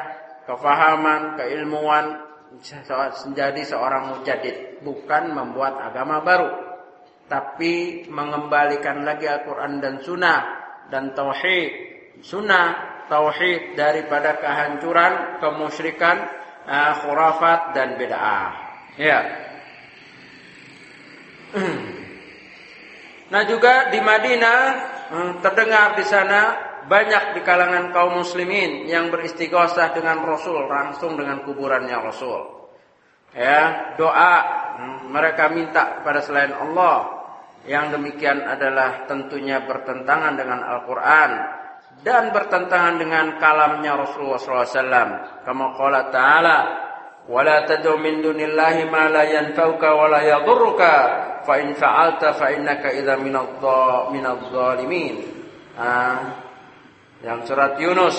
S1: kefahaman, keilmuan menjadi seorang mujadid, bukan membuat agama baru, tapi mengembalikan lagi Al-Quran dan Sunnah dan Tauhid, Sunnah, Tauhid daripada kehancuran, kemusyrikan, uh, khurafat dan bid'ah. Ya. Nah juga di Madinah Hmm, terdengar di sana banyak di kalangan kaum muslimin yang beristighosah dengan Rasul langsung dengan kuburannya Rasul. Ya, doa hmm, mereka minta kepada selain Allah yang demikian adalah tentunya bertentangan dengan Al-Qur'an dan bertentangan dengan kalamnya Rasulullah SAW. Kama qala ta'ala tad'u min dunillahi ma la yanfa'uka wa la yadhurruka fa in fa'alta fa innaka idza minadh dhalimin. Ah, yang surat Yunus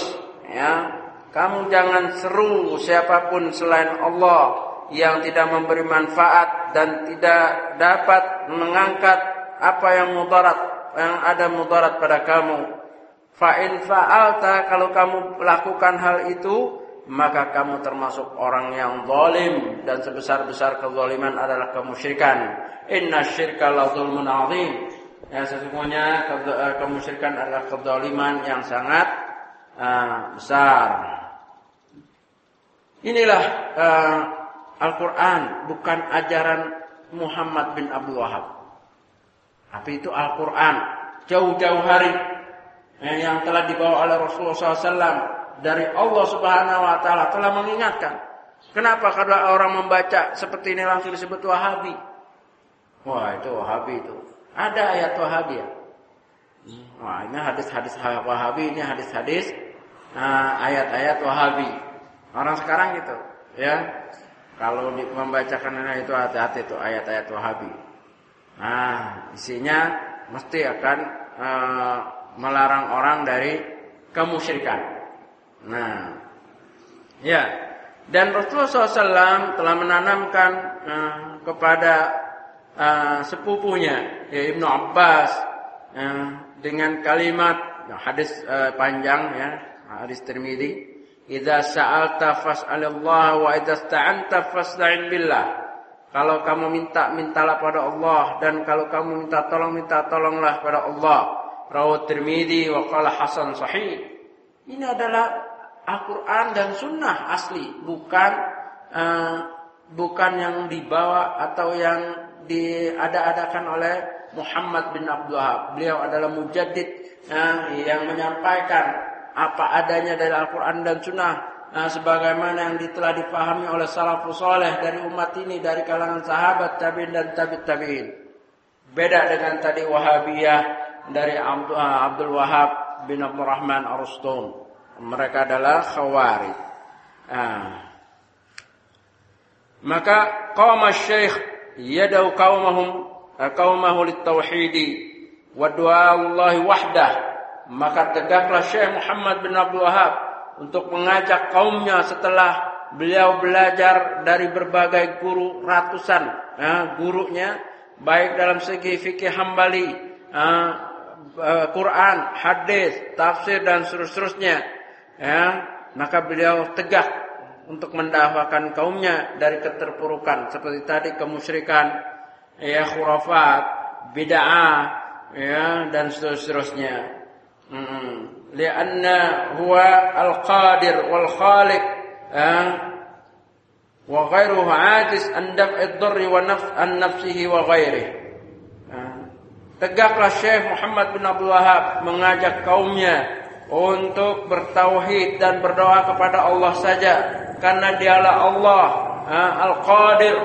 S1: ya. Kamu jangan seru siapa pun selain Allah yang tidak memberi manfaat dan tidak dapat mengangkat apa yang mudarat yang ada mudarat pada kamu. Fa in fa'alta kalau kamu lakukan hal itu maka kamu termasuk orang yang zalim dan sebesar-besar kezaliman adalah kemusyrikan. Inna syirka la zulmun azim. Ya sesungguhnya eh, kemusyrikan adalah kezaliman yang sangat uh, besar. Inilah uh, Al-Qur'an bukan ajaran Muhammad bin Abdul Wahab. Tapi itu Al-Qur'an jauh-jauh hari yang telah dibawa oleh Rasulullah SAW dari Allah Subhanahu Wa Taala telah mengingatkan. Kenapa kalau orang membaca seperti ini langsung disebut Wahabi? Wah itu Wahabi itu. Ada ayat Wahabi ya. Wah ini hadis-hadis Wahabi ini hadis-hadis nah, ayat-ayat Wahabi. Orang sekarang gitu ya. Kalau membacakan itu hati-hati itu ayat-ayat Wahabi. Nah isinya mesti akan uh, melarang orang dari kemusyrikan. Nah, ya. Dan Rasulullah SAW telah menanamkan uh, kepada uh, sepupunya ya Ibnu Abbas uh, dengan kalimat ya, hadis uh, panjang ya hadis Tirmidzi Idza sa'alta fas'alillah wa idza sta'anta fasta'in billah kalau kamu minta mintalah pada Allah dan kalau kamu minta tolong minta tolonglah pada Allah Rawat Tirmidzi wa qala hasan sahih. Ini adalah Al-Qur'an dan sunnah asli, bukan uh, bukan yang dibawa atau yang diada-adakan oleh Muhammad bin Abdul Wahab. Beliau adalah mujaddid uh, yang menyampaikan apa adanya dari Al-Qur'an dan sunnah uh, sebagaimana yang telah dipahami oleh salafus saleh dari umat ini dari kalangan sahabat tabi'in dan tabi'in tabi'in. Beda dengan tadi Wahabiyah dari Abdul Wahab bin Abdul Rahman Ar-Rustum. Mereka adalah khawarij. Ah. Maka kaum syekh yadau kaumahum ah, qaumahu lit-tauhid wa Allah wahdah. Maka tegaklah Syekh Muhammad bin Abdul Wahab untuk mengajak kaumnya setelah beliau belajar dari berbagai guru ratusan ya, gurunya baik dalam segi fikih Hambali, Eh, Quran, hadis, tafsir dan seterusnya. Ya, maka beliau tegak untuk mendakwakan kaumnya dari keterpurukan seperti tadi kemusyrikan, ya khurafat, bid'ah, ya dan seterusnya. Hmm. Lianna huwa al-qadir wal khaliq ya, wa ghairuhu ajiz an daf'i ad-darri wa nafs an nafsihi wa ghairihi. Tegaklah Syekh Muhammad bin Abdul Wahab mengajak kaumnya untuk bertauhid dan berdoa kepada Allah saja karena dialah Allah Al-Qadir.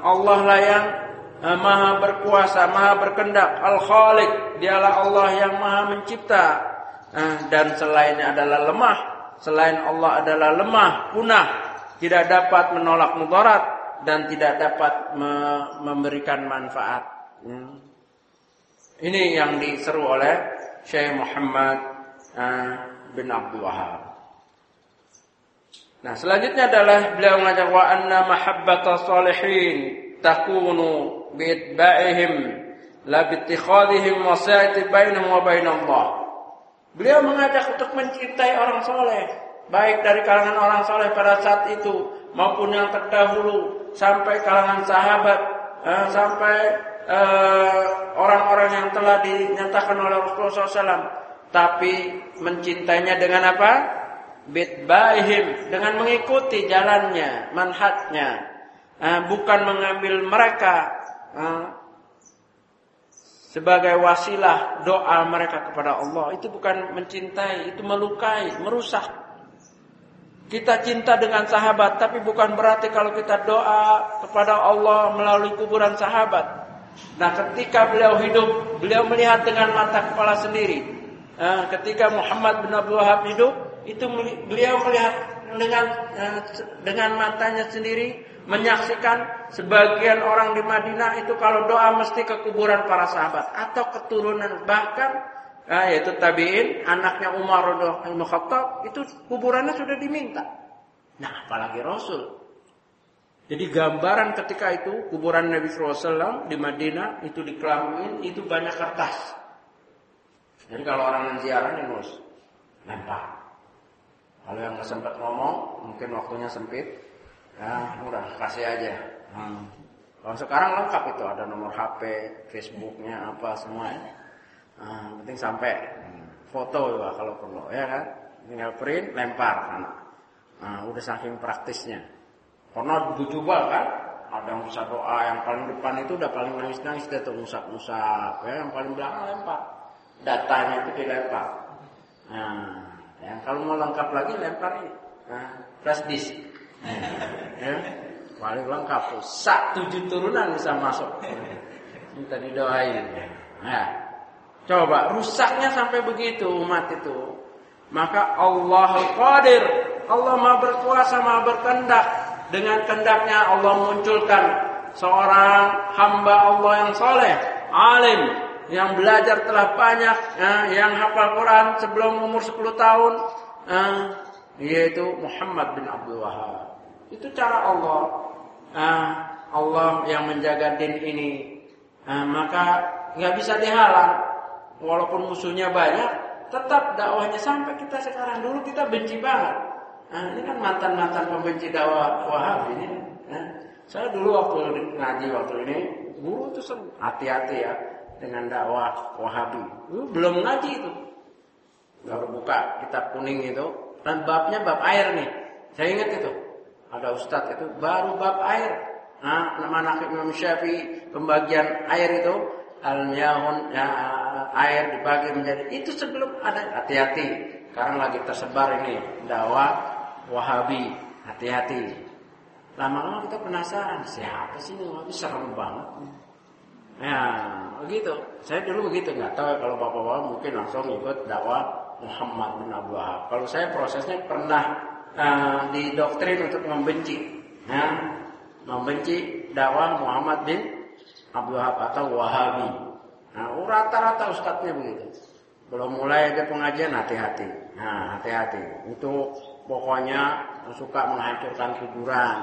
S1: Allah lah yang maha berkuasa, maha berkendak. Al-Khaliq, dialah Allah yang maha mencipta. Dan selainnya adalah lemah. Selain Allah adalah lemah, punah. Tidak dapat menolak mudarat dan tidak dapat memberikan manfaat. Hmm. Ini yang diseru oleh Syekh Muhammad uh, bin Abdul Wahab. Nah, selanjutnya adalah beliau mengajak wa anna mahabbata salihin takunu bi'itba'ihim la bi'ittikhadihim wasa'ati bainahum wa bainallah. Beliau mengajak untuk mencintai orang soleh, baik dari kalangan orang soleh pada saat itu maupun yang terdahulu sampai kalangan sahabat, eh, sampai Eh, orang-orang uh, yang telah dinyatakan oleh Rasulullah SAW, tapi mencintainya dengan apa? Bitbaihim dengan mengikuti jalannya, manhatnya, uh, bukan mengambil mereka uh, sebagai wasilah doa mereka kepada Allah. Itu bukan mencintai, itu melukai, merusak. Kita cinta dengan sahabat, tapi bukan berarti kalau kita doa kepada Allah melalui kuburan sahabat. Nah ketika beliau hidup, beliau melihat dengan mata kepala sendiri. Nah, ketika Muhammad bin Abdul Wahab hidup, itu beliau melihat dengan eh, dengan matanya sendiri, menyaksikan sebagian orang di Madinah itu kalau doa mesti ke kuburan para sahabat atau keturunan bahkan nah, yaitu tabiin anaknya Umar bin Khattab itu kuburannya sudah diminta. Nah, apalagi Rasul jadi gambaran ketika itu kuburan Nabi SAW di Madinah itu dikelamin itu banyak kertas. Jadi kalau orang yang nih mus lempar. Kalau yang nggak sempat ngomong, mungkin waktunya sempit, ya udah kasih aja. Hmm. Kalau sekarang lengkap itu ada nomor HP, Facebooknya apa semua ya. Nah, penting sampai foto juga kalau perlu ya kan. Tinggal print, lempar. Nah, udah saking praktisnya. Pernah dicoba kan? ada usah doa yang paling depan itu udah paling nangis nangis dia tuh usap usap ya yang paling belakang lempar. Datanya itu dilempar. Nah yang kalau mau lengkap lagi lempar ini nah, flash disk. Ya paling lengkap. Tuh sak tujuh turunan bisa masuk. Minta didoain nah coba rusaknya sampai begitu umat itu maka Allah Qadir Allah maha berkuasa maha berkendak dengan kendaknya Allah munculkan seorang hamba Allah yang soleh, alim, yang belajar telah banyak, ya, yang hafal Quran sebelum umur 10 tahun, ya, yaitu Muhammad bin Abdul Wahab. Itu cara Allah. Ya, Allah yang menjaga din ini. Maka nggak bisa dihalang. Walaupun musuhnya banyak, tetap dakwahnya sampai kita sekarang dulu kita benci banget. Nah, ini kan mantan-mantan pembenci dakwah Wahabi ini. Nah, saya dulu waktu ngaji waktu ini, guru itu hati-hati ya dengan dakwah Wahabi. belum ngaji itu. Baru buka kitab kuning itu, dan babnya bab air nih. Saya ingat itu. Ada ustadz itu baru bab air. Nah, nama nakib Imam Syafi'i pembagian air itu al-miyahun ya, air dibagi menjadi itu sebelum ada hati-hati sekarang lagi tersebar ini dakwah Wahabi, hati-hati. Lama-lama kita penasaran, siapa sih ini Wahabi serem banget. Ya, begitu. Saya dulu begitu, nggak tahu kalau bapak-bapak mungkin langsung ikut dakwah Muhammad bin Abdul Wahab. Kalau saya prosesnya pernah uh, didoktrin untuk membenci, ya, membenci dakwah Muhammad bin Abdul Wahab atau Wahabi. Nah, rata-rata ustadznya begitu. Belum mulai aja pengajian hati-hati. Nah, hati-hati. Itu pokoknya suka menghancurkan kuburan,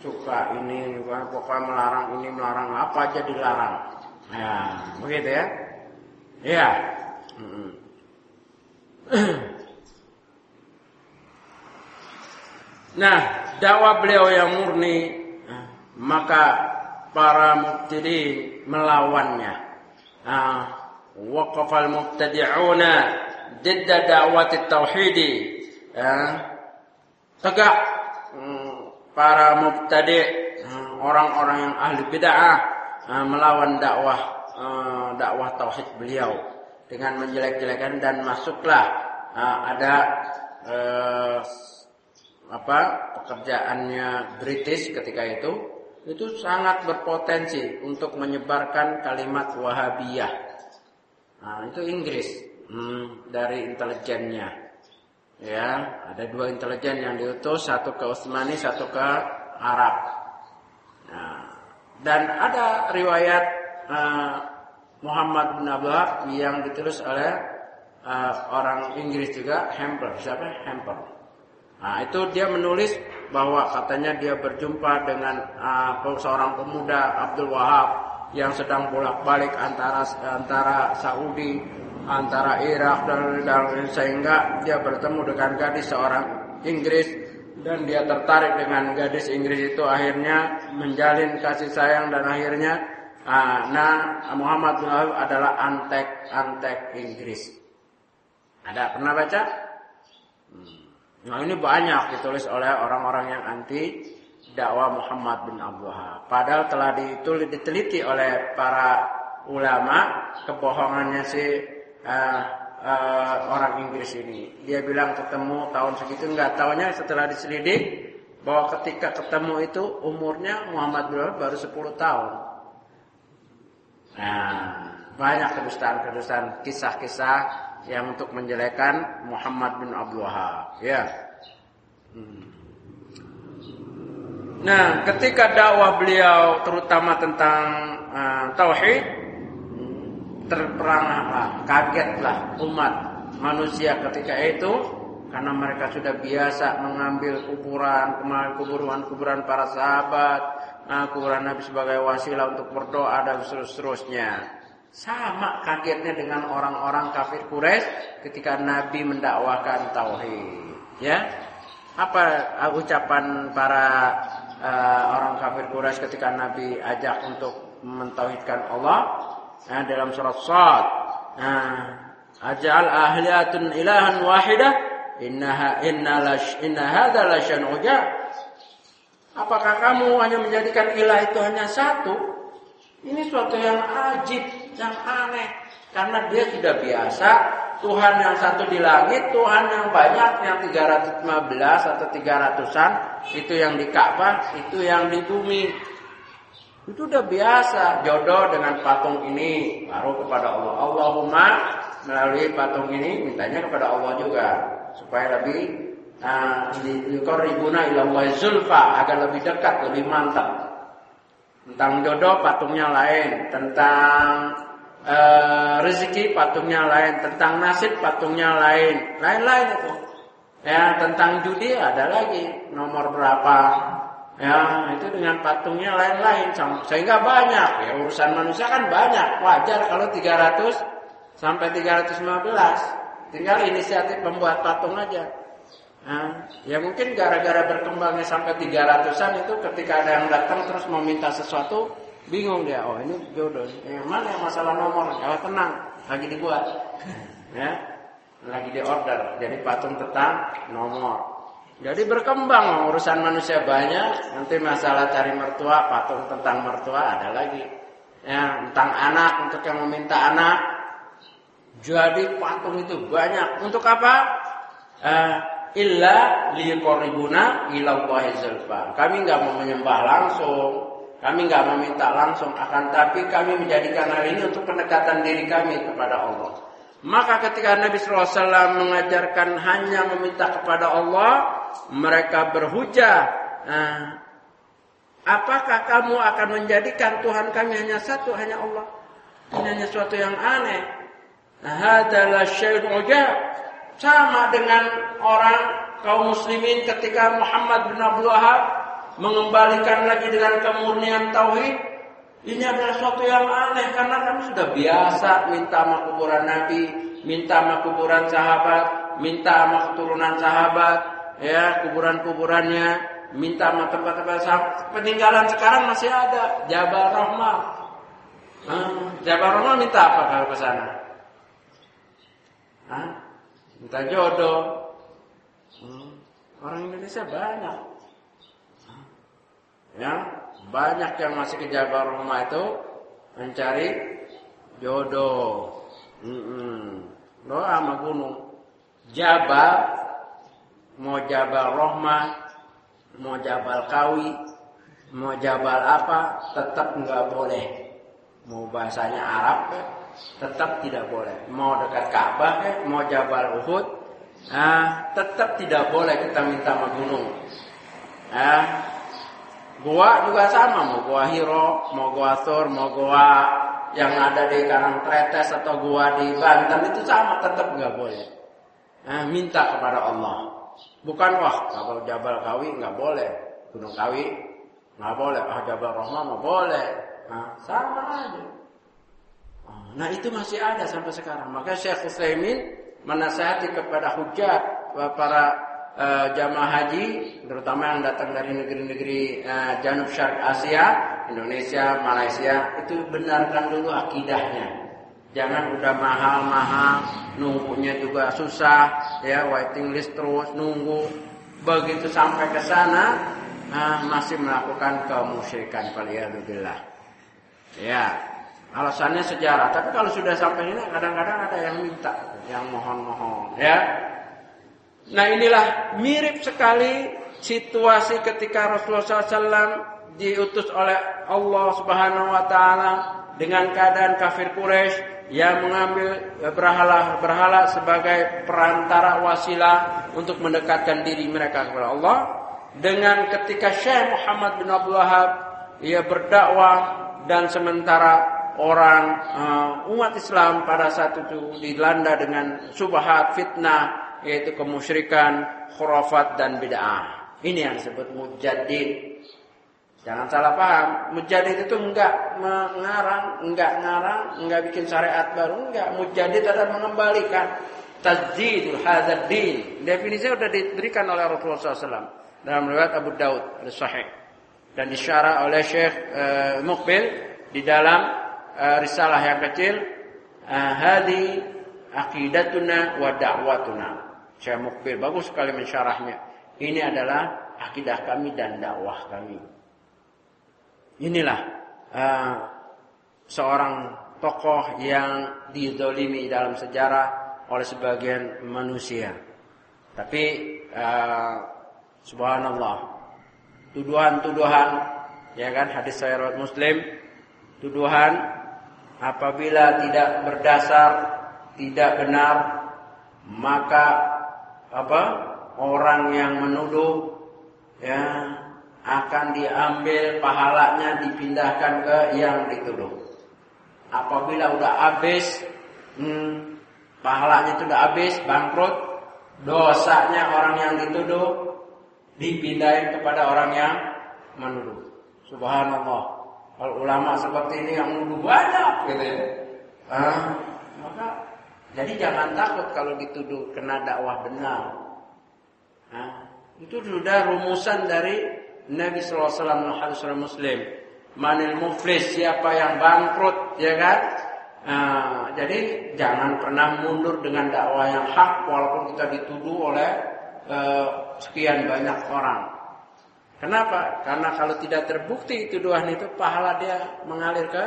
S1: suka ini, pokoknya melarang ini, melarang apa aja dilarang. Ya, begitu ya. Iya. Nah, dakwah beliau yang murni, maka para mubtadi melawannya. Nah, waqafal mubtadi'una didda da'wati tauhidi ya, tegak hmm, para mubtadi hmm, orang-orang yang ahli bid'ah uh, melawan dakwah dakwah tauhid beliau dengan menjelek-jelekan dan masuklah ada apa pekerjaannya British ketika itu itu sangat berpotensi untuk menyebarkan kalimat Wahabiyah. Nah, itu Inggris hmm, dari intelijennya. Ya, ada dua intelijen yang diutus, satu ke Utsmani, satu ke Arab. Nah, dan ada riwayat uh, Muhammad bin Abdullah yang ditulis oleh uh, orang Inggris juga, Hamper. Siapa? Hamper. Nah, itu dia menulis bahwa katanya dia berjumpa dengan uh, seorang pemuda Abdul Wahab yang sedang bolak-balik antara antara Saudi antara Irak dan, dan sehingga dia bertemu dengan gadis seorang Inggris dan dia tertarik dengan gadis Inggris itu akhirnya menjalin kasih sayang dan akhirnya uh, nah Muhammad bin Wahab adalah antek antek Inggris. Ada pernah baca? Nah ini banyak ditulis oleh orang-orang yang anti dakwah Muhammad bin Abdul Wahab. Padahal telah diteliti oleh para ulama kebohongannya si uh, uh, orang Inggris ini. Dia bilang ketemu tahun segitu enggak tahunya setelah diselidik bahwa ketika ketemu itu umurnya Muhammad bin baru 10 tahun. Nah, banyak kedustaan-kedustaan kisah-kisah yang untuk menjelekan Muhammad bin Abdul Wahab. Ya. Hmm. Nah, ketika dakwah beliau terutama tentang uh, tauhid terperangah kagetlah umat manusia ketika itu karena mereka sudah biasa mengambil kuburan, kuburan-kuburan para sahabat, nah, kuburan Nabi sebagai wasilah untuk berdoa dan seterusnya. Sama kagetnya dengan orang-orang kafir Quraisy ketika Nabi mendakwakan tauhid. Ya, apa ucapan para uh, orang kafir Quraisy ketika Nabi ajak untuk mentauhidkan Allah? Nah, dalam surat Sad. Nah, ajal ahliyatun ilahan wahidah innaha inna lash inna hadza lasyan Apakah kamu hanya menjadikan ilah itu hanya satu? Ini suatu yang ajib, yang aneh. Karena dia sudah biasa Tuhan yang satu di langit, Tuhan yang banyak yang 315 atau 300-an itu yang di Ka'bah, itu yang di bumi. Itu udah biasa jodoh dengan patung ini baru kepada Allah. Allahumma melalui patung ini mintanya kepada Allah juga supaya lebih yuqarribuna ila Allah zulfa agar lebih dekat, lebih mantap. Tentang jodoh patungnya lain, tentang uh, rezeki patungnya lain, tentang nasib patungnya lain, lain-lain itu. Ya, tentang judi ada lagi nomor berapa. Ya, itu dengan patungnya lain-lain sehingga banyak. Ya, urusan manusia kan banyak. Wajar kalau 300 sampai 315. Tinggal inisiatif membuat patung aja. Nah, ya mungkin gara-gara berkembangnya sampai 300-an itu ketika ada yang datang terus mau minta sesuatu, bingung dia. Oh, ini jodoh. Yang mana yang masalah nomor? Ya tenang, lagi dibuat. ya. Lagi di order. Jadi patung tentang nomor. Jadi berkembang urusan manusia banyak, nanti masalah cari mertua, patung tentang mertua ada lagi. Ya, tentang anak untuk yang meminta anak. Jadi patung itu banyak. Untuk apa? Eh, illa liqarribuna ila Allahi zulfa. Kami enggak mau menyembah langsung, kami enggak meminta langsung, akan tapi kami menjadikan hal ini untuk pendekatan diri kami kepada Allah. Maka ketika Nabi SAW mengajarkan hanya meminta kepada Allah, mereka berhujah. Nah, apakah kamu akan menjadikan Tuhan kami hanya satu, hanya Allah? Ini hanya sesuatu yang aneh. Hadalah syai'un sama dengan orang kaum muslimin ketika Muhammad bin Abdul Wahab mengembalikan lagi dengan kemurnian tauhid. Ini adalah sesuatu yang aneh karena kami sudah biasa minta sama kuburan Nabi, minta sama kuburan sahabat, minta sama keturunan sahabat, ya kuburan-kuburannya, minta sama tempat-tempat. Peninggalan sekarang masih ada Jabal Rahmah. Hmm, Jabal Rahmah minta apa kalau ke sana? Hah? minta jodoh. Hmm. Orang Indonesia banyak. Ya, banyak yang masih ke Jabar rumah itu mencari jodoh. Hmm. Doa sama gunung. Jabal, mau Jabal Rohmah, mau Jabal Kawi, mau Jabal apa, tetap nggak boleh. Mau bahasanya Arab, tetap tidak boleh. Mau dekat Ka'bah, mau Jabal Uhud, ah, tetap tidak boleh kita minta sama gunung. Ah, gua juga sama, mau gua Hiro, mau gua Thor, mau gua yang ada di Karang Tretes atau gua di Banten itu sama, tetap nggak boleh. Ah, minta kepada Allah. Bukan wah kalau Jabal Kawi nggak boleh, Gunung Kawi nggak boleh, ah Jabal Rahman nggak boleh. Nah, sama aja. Nah itu masih ada sampai sekarang. Maka Syekh Utsaimin menasihati kepada hujat para uh, jamaah haji, terutama yang datang dari negeri-negeri uh, Janub Syarik Asia, Indonesia, Malaysia, itu benarkan dulu akidahnya. Jangan udah mahal-mahal, nunggunya juga susah, ya waiting list terus nunggu. Begitu sampai ke sana, uh, masih melakukan kemusyrikan. Waliyadzubillah. Ya, Alasannya sejarah. Tapi kalau sudah sampai ini kadang-kadang ada yang minta, yang mohon-mohon, ya. Nah inilah mirip sekali situasi ketika Rasulullah SAW diutus oleh Allah Subhanahu Wa Taala dengan keadaan kafir Quraisy yang mengambil berhala-berhala sebagai perantara wasilah untuk mendekatkan diri mereka kepada Allah dengan ketika Syekh Muhammad bin Abdul Wahab ia berdakwah dan sementara orang uh, umat Islam pada saat itu dilanda dengan subhat fitnah yaitu kemusyrikan, khurafat dan bid'ah. Ini yang disebut mujaddid. Jangan salah paham, mujaddid itu enggak mengarang, enggak ngarang, enggak bikin syariat baru, enggak. Mujaddid adalah mengembalikan tajdidul hadzal din. Definisinya sudah diberikan oleh Rasulullah SAW dalam riwayat Abu Daud al-Sahih dan disyarah oleh Syekh uh, Muqbil di dalam uh, risalah yang kecil uh, hadi aqidatuna wa da'watuna. Syekh Mukbil bagus sekali mensyarahnya. Ini adalah akidah kami dan dakwah kami. Inilah uh, seorang tokoh yang didolimi dalam sejarah oleh sebagian manusia. Tapi uh, subhanallah, tuduhan-tuduhan, ya kan hadis saya Muslim, tuduhan apabila tidak berdasar, tidak benar, maka apa orang yang menuduh ya akan diambil pahalanya dipindahkan ke yang dituduh. Apabila udah habis, hmm, pahalanya itu udah habis, bangkrut, dosanya orang yang dituduh dipindahin kepada orang yang menuduh. Subhanallah. Kalau ulama seperti ini yang menuduh banyak gitu ya. Ah, maka jadi jangan takut kalau dituduh kena dakwah benar. Nah, itu sudah rumusan dari Nabi SAW hadis Muslim. Manil muflis siapa yang bangkrut ya kan? Nah, jadi jangan pernah mundur dengan dakwah yang hak walaupun kita dituduh oleh uh, sekian banyak orang. Kenapa? Karena kalau tidak terbukti tuduhan itu pahala dia mengalir ke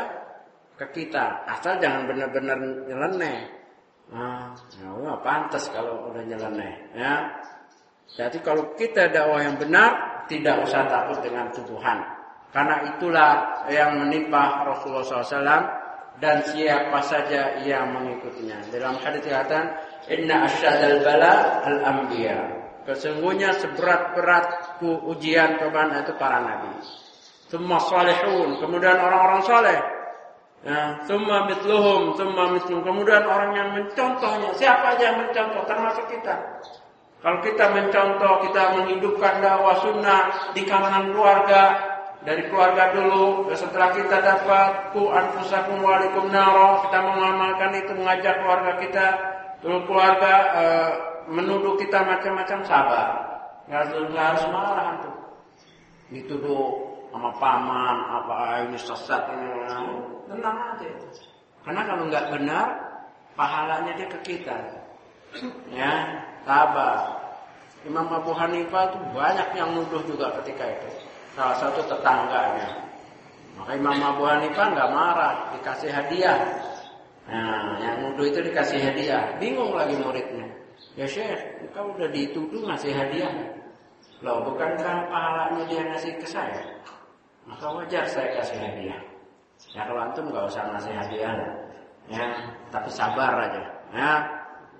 S1: ke kita. Asal jangan benar-benar nyeleneh. Nah, ya pantas kalau udah nyeleneh ya. Jadi kalau kita dakwah yang benar, tidak usah takut dengan tuduhan. Karena itulah yang menimpa Rasulullah SAW dan siapa saja yang mengikutinya. Dalam hadis dikatakan, Inna asyadal bala al-anbiya. Sesungguhnya seberat-berat ujian cobaan itu para nabi. Semua salihun, kemudian orang-orang saleh. Ya, mitluhum, semua mitluhum. Kemudian orang yang mencontohnya, siapa aja yang mencontoh, termasuk kita. Kalau kita mencontoh, kita menghidupkan dakwah sunnah di kalangan keluarga, dari keluarga dulu, setelah kita dapat ku anfusakum walikum naro, kita mengamalkan itu, mengajak keluarga kita, dulu keluarga e, menuduh kita macam-macam sabar. Nggak harus, marah tuh. Dituduh sama paman, apa ini sesat, ini, tenang aja. Karena kalau nggak benar, pahalanya dia ke kita. Ya, sabar. Imam Abu Hanifah itu banyak yang nuduh juga ketika itu. Salah satu tetangganya. Maka Imam Abu Hanifah nggak marah, dikasih hadiah. Nah, yang nuduh itu dikasih hadiah. Bingung lagi muridnya. Ya Syekh, kau udah dituduh ngasih hadiah. Loh, bukankah pahalanya dia ngasih ke saya? Maka wajar saya kasih hadiah. Ya kalau antum nggak usah ngasih hadiah. Ya, tapi sabar aja. Ya,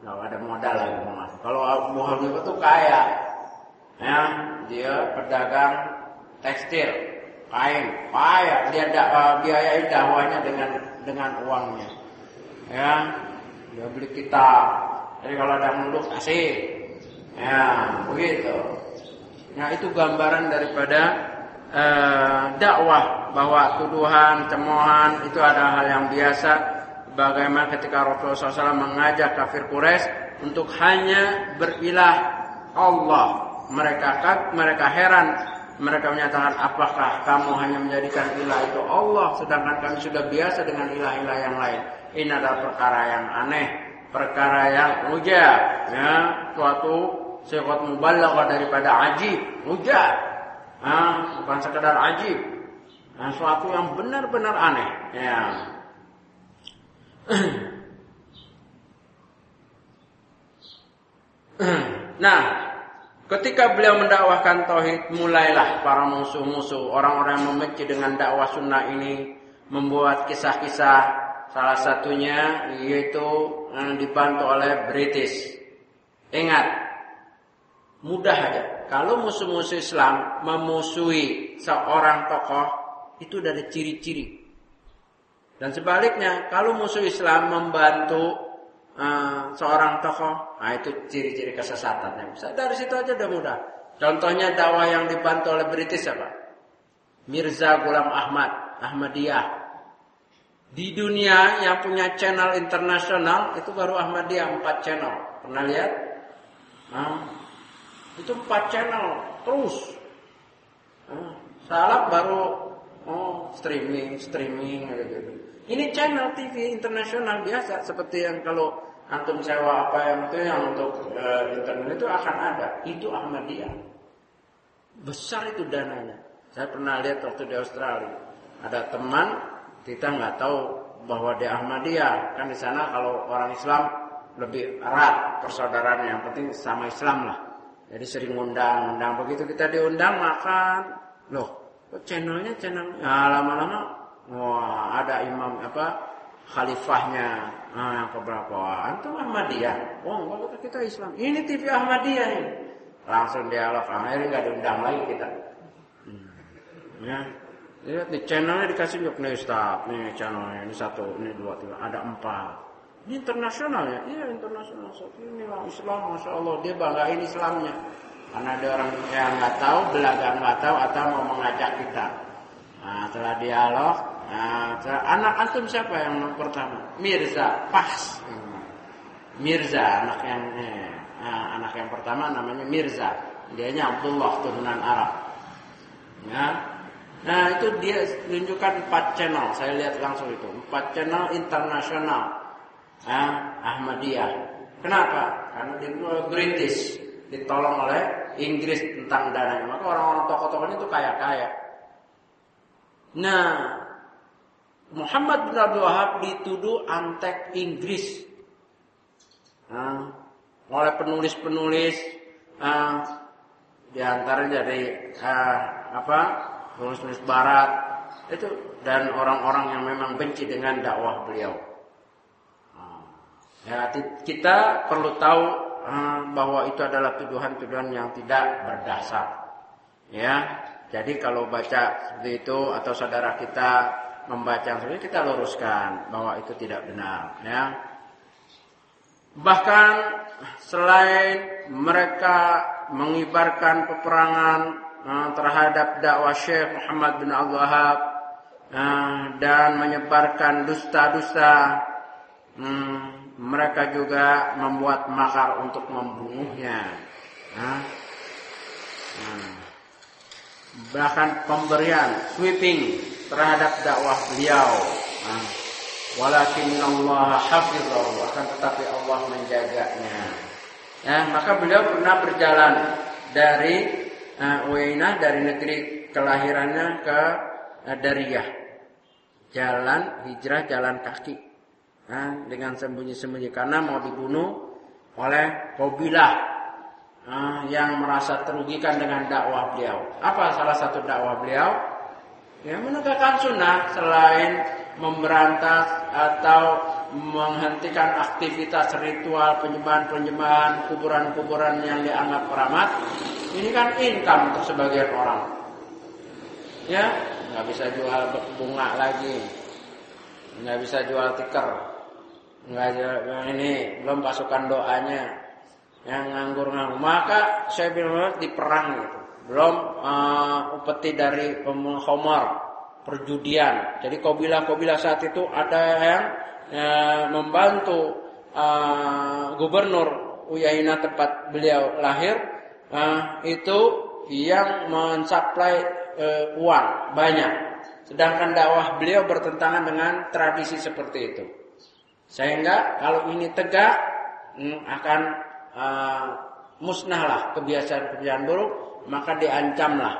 S1: nggak ada modal lagi mas. Kalau Abu Hanifah itu kaya, ya dia pedagang tekstil, kain, kaya. Dia da, uh, biayai dakwahnya dengan dengan uangnya, ya dia beli kitab. Jadi kalau ada muluk kasih, ya begitu. Nah itu gambaran daripada uh, dakwah bahwa tuduhan, cemohan itu ada hal yang biasa Bagaimana ketika Rasulullah SAW mengajak kafir Quraisy untuk hanya berilah Allah. Mereka mereka heran. Mereka menyatakan apakah kamu hanya menjadikan ilah itu Allah sedangkan kami sudah biasa dengan ilah-ilah yang lain. Ini adalah perkara yang aneh, perkara yang ujab, ya, suatu sifat mubalaghah daripada ajib, ujab. Nah, bukan sekedar ajib. Nah, suatu yang benar-benar aneh, ya. nah, ketika beliau mendakwahkan tauhid, mulailah para musuh-musuh, orang-orang yang membenci dengan dakwah sunnah ini membuat kisah-kisah salah satunya yaitu yang dibantu oleh British. Ingat, mudah aja. Kalau musuh-musuh Islam memusuhi seorang tokoh, itu dari ciri-ciri dan sebaliknya, kalau musuh Islam membantu uh, seorang tokoh, nah itu ciri-ciri kesesatannya. Bisa dari situ aja udah mudah. Contohnya dakwah yang dibantu oleh British apa? Mirza Ghulam Ahmad, Ahmadiyah. Di dunia yang punya channel internasional itu baru Ahmadiyah empat channel. Pernah lihat? Nah, itu empat channel terus. Nah, salap baru oh streaming, streaming gitu. Ini channel TV internasional biasa seperti yang kalau antum sewa apa yang itu yang untuk uh, internet itu akan ada. Itu Ahmadiyah. Besar itu dananya. Saya pernah lihat waktu di Australia. Ada teman kita nggak tahu bahwa di Ahmadiyah kan di sana kalau orang Islam lebih erat persaudaraan yang penting sama Islam lah. Jadi sering undang-undang begitu kita diundang makan. Loh, kok channelnya channel ya lama-lama wah ada imam apa khalifahnya nah, yang keberapa antum Ahmadiyah oh enggak kita Islam ini TV Ahmadiyah ini langsung dialog akhirnya nggak diundang lagi kita hmm. ya Lihat di channelnya dikasih yuk nih Ustaz, nih channelnya ini satu, ini dua, tiga, ada empat. Ini internasional ya? Iya internasional. Satu ini orang Islam, masya Allah dia banggain Islamnya. Karena ada orang yang nggak tahu, belaga nggak tahu atau mau mengajak kita. Nah, setelah dialog, nah, anak antum siapa yang pertama? Mirza, pas. Mirza anak yang eh, nah, anak yang pertama namanya Mirza. Dianya Abdullah turunan Arab. Ya, Nah itu dia tunjukkan empat channel, saya lihat langsung itu empat channel internasional ah, Ahmadiyah. Kenapa? Karena di British ditolong oleh Inggris tentang dananya. Maka orang-orang tokoh-tokohnya itu kaya-kaya. Nah, Muhammad bin Abdul Wahab dituduh antek Inggris. Nah, oleh penulis-penulis uh, antara dari uh, apa tulis-tulis barat itu dan orang-orang yang memang benci dengan dakwah beliau. Ya, kita perlu tahu bahwa itu adalah tuduhan-tuduhan yang tidak berdasar. Ya, jadi kalau baca seperti itu atau saudara kita membaca seperti kita luruskan bahwa itu tidak benar. Ya. Bahkan selain mereka mengibarkan peperangan uh, terhadap dakwah Syekh Muhammad bin Abdul Wahab uh, dan menyebarkan dusta-dusta. Hmm, mereka juga membuat makar untuk membunuhnya. Uh, hmm. Bahkan pemberian sweeping terhadap dakwah beliau. Uh, Walakin Allah hafizah akan tetapi Allah menjaganya. Ya, maka beliau pernah berjalan dari uh, Uyainah dari negeri kelahirannya ke uh, Dariyah. Jalan hijrah jalan kaki. Nah, dengan sembunyi-sembunyi karena mau dibunuh oleh Qabilah uh, yang merasa terugikan dengan dakwah beliau. Apa salah satu dakwah beliau? Ya menegakkan sunnah selain memberantas atau menghentikan aktivitas ritual penyembahan-penyembahan kuburan-kuburan yang dianggap keramat ini kan income untuk sebagian orang. Ya, nggak bisa jual bunga lagi, nggak bisa jual tikar, nggak ini belum pasukan doanya yang nganggur-nganggur. Maka saya bilang diperang gitu. Belum uh, upeti dari pemkhomar perjudian. Jadi kabilah-kabilah saat itu ada yang uh, membantu uh, gubernur Uyaina tempat beliau lahir uh, itu yang mensuplai uh, uang banyak. Sedangkan dakwah beliau bertentangan dengan tradisi seperti itu. Sehingga kalau ini tegak hmm, akan uh, musnahlah kebiasaan-kebiasaan buruk, maka diancamlah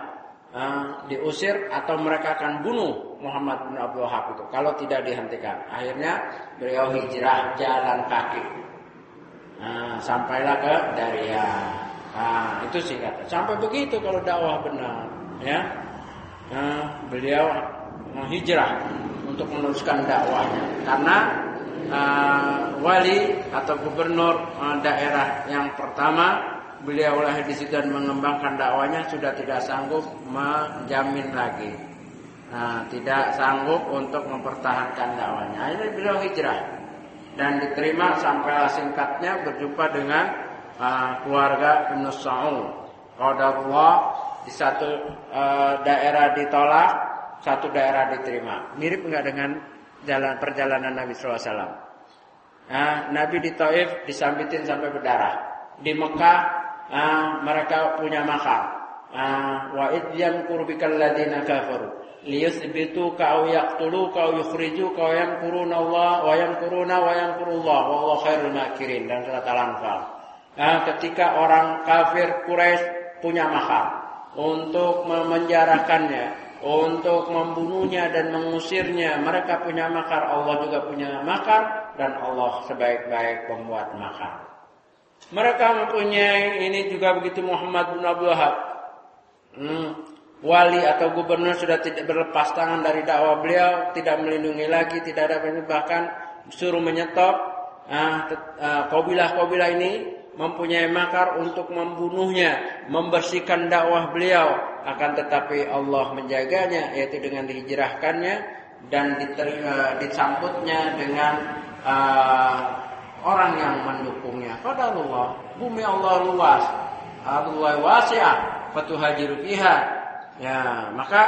S1: uh, diusir atau mereka akan bunuh Muhammad bin Abdul Wahab itu kalau tidak dihentikan. Akhirnya beliau hijrah jalan kaki. Uh, sampailah ke Dariyah. Nah, itu singkat. Sampai begitu kalau dakwah benar, ya. Nah, beliau hijrah untuk meneruskan dakwahnya karena uh, wali atau gubernur uh, daerah yang pertama beliau lahir di situ dan mengembangkan dakwahnya sudah tidak sanggup menjamin lagi. Nah, tidak sanggup untuk mempertahankan dakwahnya. Akhirnya beliau hijrah dan diterima sampai singkatnya berjumpa dengan uh, keluarga Ibn Sa'ud. Qadarullah di satu uh, daerah ditolak, satu daerah diterima. Mirip enggak dengan jalan perjalanan Nabi SAW? Nah, Nabi di Taif disambitin sampai berdarah. Di Mekah uh, mereka punya makar. Uh, wa idyam kurbikal ladina kafaru liyuthbituka aw yaqtuluka aw yukhrijuka wa yamkuruna Allah wa yamkuruna wa yamkurullah wallahu khairul makirin dan surat Al-Anfal. Nah, ketika orang kafir Quraisy punya mahar, untuk memenjarakannya, untuk membunuhnya dan mengusirnya. Mereka punya makar, Allah juga punya makar dan Allah sebaik-baik pembuat makar. Mereka mempunyai ini juga begitu Muhammad bin Abdul Wahab. Hmm, wali atau gubernur sudah tidak berlepas tangan dari dakwah beliau, tidak melindungi lagi, tidak ada bahkan suruh menyetop. Ah, ah, kabilah-kabilah ini mempunyai makar untuk membunuhnya, membersihkan dakwah beliau. Akan tetapi Allah menjaganya, yaitu dengan dihijrahkannya dan diterima, disambutnya dengan uh, orang yang mendukungnya. Pada Allah, bumi Allah luas, Allah wasi'ah, fatuhajiru fiha. Ya, maka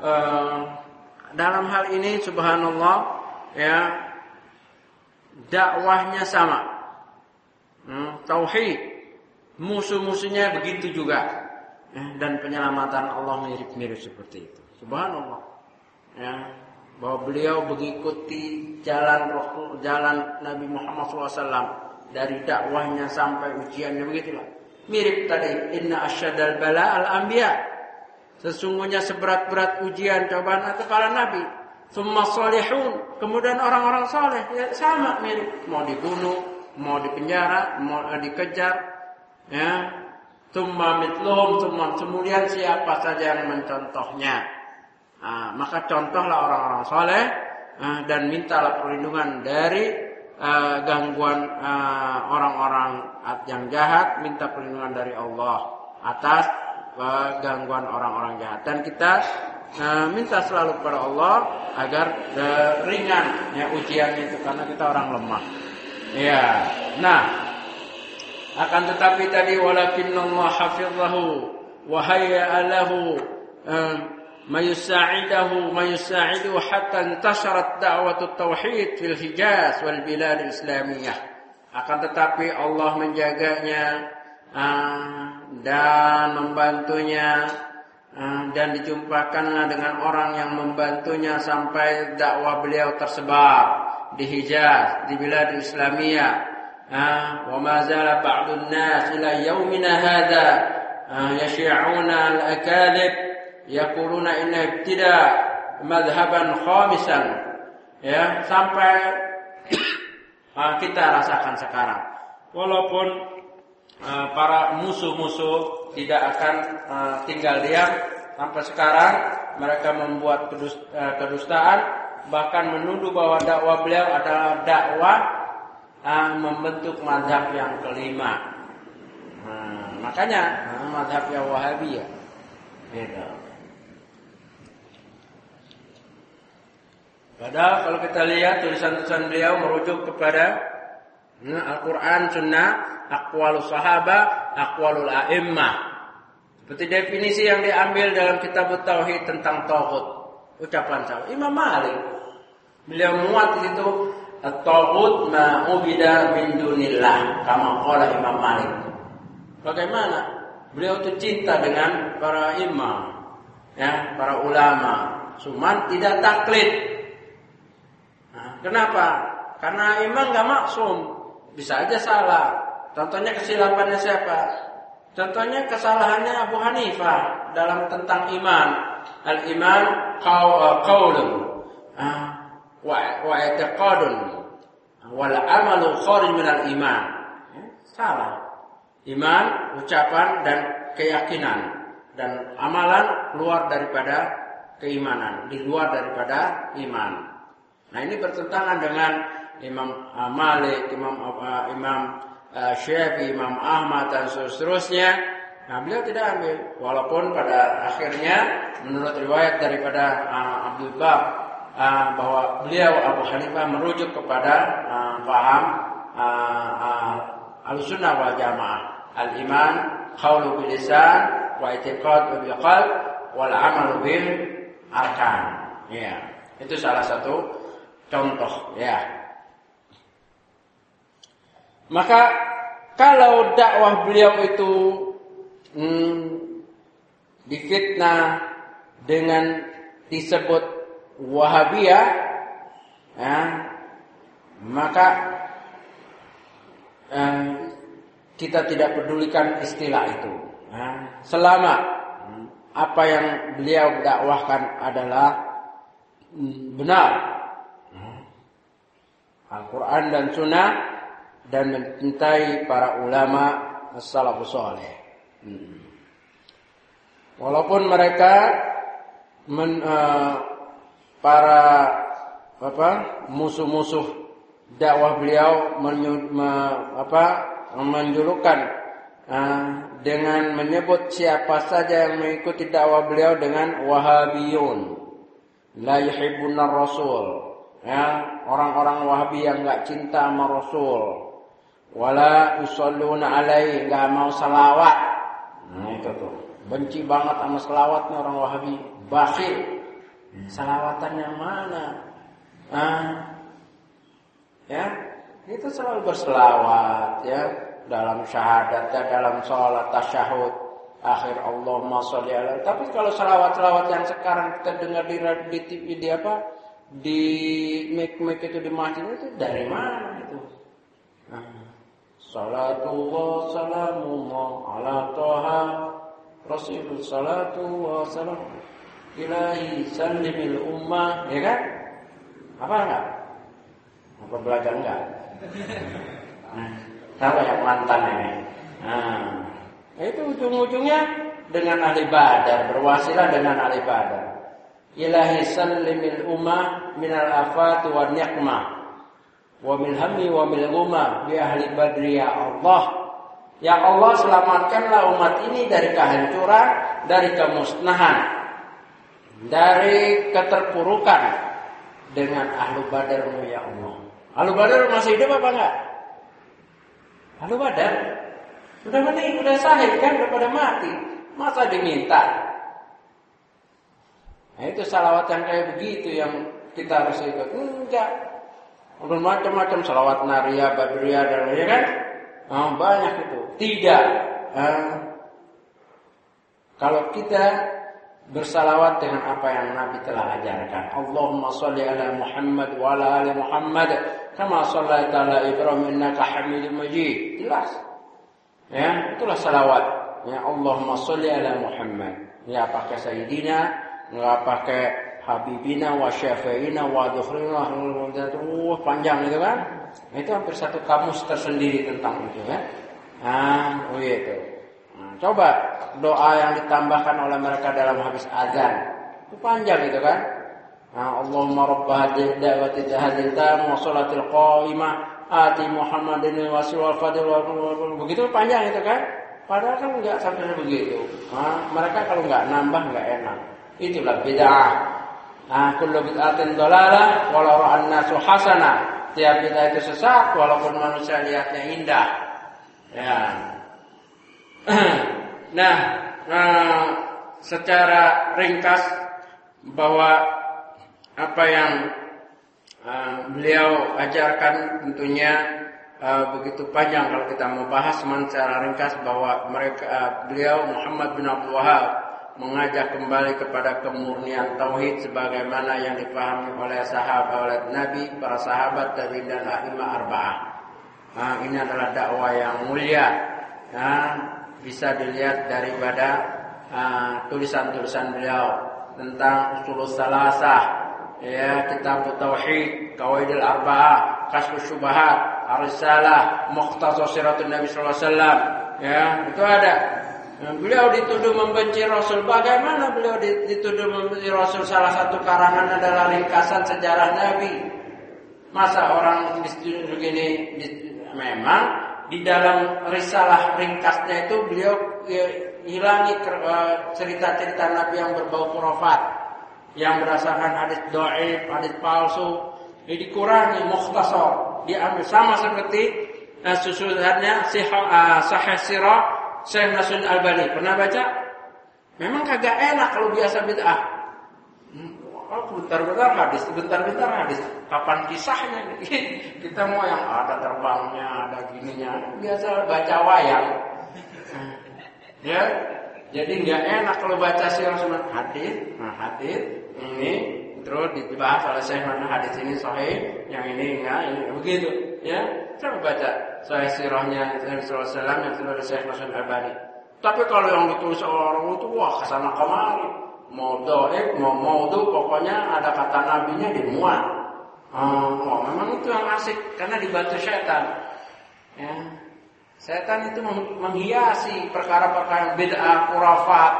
S1: eh, dalam hal ini subhanallah ya dakwahnya sama. Hmm, tauhid musuh-musuhnya begitu juga. Ya, dan penyelamatan Allah mirip-mirip seperti itu. Subhanallah. Ya, bahwa beliau mengikuti jalan jalan Nabi Muhammad SAW dari dakwahnya sampai ujiannya begitulah. Mirip tadi inna asyadal bala al anbiya Sesungguhnya seberat-berat ujian cobaan itu para nabi. Summa salihun. Kemudian orang-orang saleh ya sama mirip. Mau dibunuh, mau dipenjara, mau dikejar. Ya. Summa mitluhum, summa kemudian siapa saja yang mencontohnya. Nah, maka contohlah orang-orang saleh uh, dan mintalah perlindungan dari uh, gangguan uh, orang-orang yang jahat, minta perlindungan dari Allah atas gangguan orang-orang jahat dan kita uh, minta selalu kepada Allah agar uh, ringan ya ujian itu karena kita orang lemah. Ya. Nah, akan tetapi tadi walakinnallaha hafizahu wa hayya lahu uh, mayusa'idahu mayusa'idu hatta intasharat da'watut tauhid fil Hijaz wal bilad Islamiyah. Akan tetapi Allah menjaganya ah, dan membantunya ah, dan dijumpakanlah dengan orang yang membantunya sampai dakwah beliau tersebar di Hijaz, di bilad Islamiyah. Ah, wa mazala ba'dun nas ila yaumina hadha yashi'una al-akadib yaquluna inna ibtida madhhaban khamisan ya sampai kita rasakan sekarang walaupun Eh, para musuh-musuh tidak akan uh, tinggal diam sampai sekarang mereka membuat kedustaan bahkan menuduh bahwa dakwah beliau adalah dakwah uh, membentuk mazhab yang kelima. Hmm, makanya uh, mazhab yang Wahabi ya. Gitu. Padahal kalau kita lihat tulisan-tulisan beliau merujuk kepada Al-Quran, Sunnah, aqwalus sahaba, aqwalul a'immah. Seperti definisi yang diambil dalam kitab Tauhid tentang tauhid. Ucapan saya Imam Malik. Beliau muat itu At-tauhid ma ubida min dunillah kama qala Imam Malik. Bagaimana? Beliau itu cinta dengan para imam, ya, para ulama. Cuman tidak taklid. Kenapa? Karena imam nggak maksum, bisa aja salah. Contohnya kesilapannya siapa? Contohnya kesalahannya Abu Hanifah dalam tentang iman. Al-iman uh, qaulun uh, wa wa i'tiqadun wal amalu kharij min al-iman. Ya, salah. Iman, ucapan dan keyakinan dan amalan keluar daripada keimanan, di luar daripada iman. Nah, ini bertentangan dengan Imam uh, Malik, Imam Imam uh, Syafi'i, Imam Ahmad dan seterusnya. Nah, beliau tidak ambil walaupun pada akhirnya menurut riwayat daripada uh, Abdul Bab uh, bahwa beliau Abu Hanifah merujuk kepada uh, paham uh, uh, Al-Sunnah wal Jamaah. Al-iman qaulu bil lisan wa i'tiqad bil wal amal bil arkan. Ya, itu salah satu contoh ya. Maka kalau dakwah beliau itu hmm, difitnah dengan disebut Wahabiyah, ya, maka eh, kita tidak pedulikan istilah itu. Ya. Selama hmm, apa yang beliau dakwahkan adalah benar. Al-Quran dan Sunnah dan mencintai para ulama salafus soleh. Walaupun mereka men, uh, para apa musuh-musuh dakwah beliau menyu, me, apa menjulukan uh, dengan menyebut siapa saja yang mengikuti dakwah beliau dengan wahabiyun. La yuhibbun rasul ya orang-orang wahabi yang enggak cinta sama rasul. Wala yusalluna alaihi enggak mau salawat nah itu tuh. Benci banget sama selawatnya orang wahabi. Bakhil. Yang mana? Ah ya itu selalu berselawat ya. Dalam syahadat ya dalam sholat tasyahud. Akhir Allahumma sholli ala. Tapi kalau salawat-salawat yang sekarang kita dengar di di TV di apa di mic-mic itu di masjid itu dari mana itu? Nah, salatullah salamullah ala toha rasul salatu wa salam. Ilahi sallimil ummah. Ya kan? Apa enggak? Apa belajar enggak? Nah, tahu yang mantan ini? Nah itu ujung-ujungnya dengan ahli badar berwasilah dengan ahli ilahi sallimil ummah minal afat wa ni'mah wa min hammi wa min umma bi ahli badri ya Allah Ya Allah selamatkanlah umat ini dari kehancuran, dari kemusnahan, dari keterpurukan dengan ahlu badarmu ya Allah. Ahlu badar masih hidup apa enggak? Ahlu badar udah mati, udah sahih kan, udah pada mati. Masa diminta? Nah itu salawat yang kayak begitu yang kita harus ikut. Enggak. Udah macam-macam salawat naria, badria dan ya kan? Nah, banyak itu. Tidak. Nah, kalau kita bersalawat dengan apa yang Nabi telah ajarkan. Allahumma salli ala Muhammad wa ala ali Muhammad kama sallaita ala Ibrahim innaka Hamidum Majid. Jelas. Ya, itulah salawat. Ya Allahumma salli ala Muhammad. Ya pakai Sayyidina, enggak pakai Habibina wa Syafi'ina wa Dhukhrina uh, panjang itu kan. Itu hampir satu kamus tersendiri tentang itu ya. Nah, oh itu. Nah, coba doa yang ditambahkan oleh mereka dalam habis azan. Itu panjang itu kan. Nah, Allahumma rabb hadhihi da'wati hadhihi tam wa salatil qa'imah ati Muhammadin wasil wal fadil begitu panjang itu kan. Padahal kan enggak sampai begitu. Nah, mereka kalau enggak nambah enggak enak. Itulah bid'ah. Nah, kullu bid'atin dhalalah walau ra'an nasu hasanah. Tiap bid'ah itu sesat walaupun manusia lihatnya indah. Ya. Nah, nah, secara ringkas bahwa apa yang uh, beliau ajarkan tentunya uh, begitu panjang kalau kita mau bahas secara ringkas bahwa mereka uh, beliau Muhammad bin Abdul Wahab mengajak kembali kepada kemurnian tauhid sebagaimana yang dipahami oleh sahabat oleh Nabi, para sahabat dari dan a'immah arba'ah. Nah, ini adalah dakwah yang mulia. Nah, bisa dilihat daripada uh, tulisan-tulisan beliau tentang usul salasah ya kitab tauhid kawaidul arba'ah kasfus syubhat arisalah mukhtasar siratul nabi sallallahu alaihi wasallam ya itu ada beliau dituduh membenci rasul. Bagaimana beliau dituduh membenci rasul? Salah satu karangan adalah ringkasan sejarah nabi. Masa orang dituduh begini memang di dalam risalah ringkasnya itu beliau hilangi eh, cerita-cerita Nabi yang berbau khurafat yang berdasarkan hadis doib, hadis palsu, ini dikurangi mukhtasar, diambil sama seperti uh, susunannya uh, Sahih Sirah Syekh Nasrul Albani. Pernah baca? Memang kagak enak kalau biasa bid'ah. Hmm, oh, bentar-bentar hadis, bentar-bentar hadis. Kapan kisahnya? Kita mau yang ada terbangnya, ada gininya. Biasa baca wayang. Ya, jadi nggak enak kalau baca sirah sunnah hadis. Nah hadis ini terus dibahas oleh Syekh mana hadis ini sahih, yang ini enggak, ini begitu. Ya, coba baca sahih sirahnya Nabi Wasallam yang sudah Syekh Nasrul Albani. Tapi kalau yang ditulis orang itu wah ke sana kemari, mau doib, mau mau tuh pokoknya ada kata nabinya dimuat. Hmm, oh, memang itu yang asik karena dibantu setan. Ya. Setan itu menghiasi perkara-perkara yang beda, kurafat.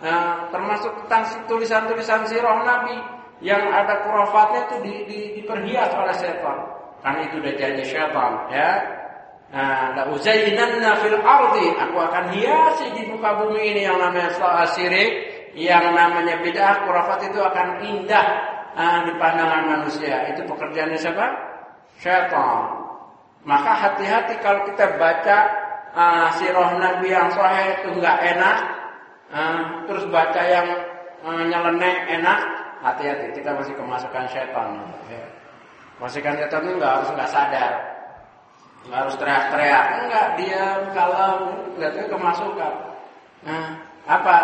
S1: Nah, termasuk tentang tulisan-tulisan sirah Nabi yang ada kurafatnya itu di, di, diperhias oleh setan. Karena itu udah jadi setan, ya. Nah, la uzayyinanna fil ardi, aku akan hiasi di muka bumi ini yang namanya syirik, yang namanya bid'ah, kurafat itu akan indah nah, di pandangan manusia. Itu pekerjaannya siapa? Syaitan. Maka hati-hati kalau kita baca uh, sirah Nabi yang sahih itu enggak enak, uh, terus baca yang uh, nyeleneh enak, hati-hati kita masih kemasukan syaitan. Ya. Masukan setan itu enggak harus enggak sadar. Nggak harus teriak-teriak, enggak diam, kalau enggak kemasukan. Nah, apa?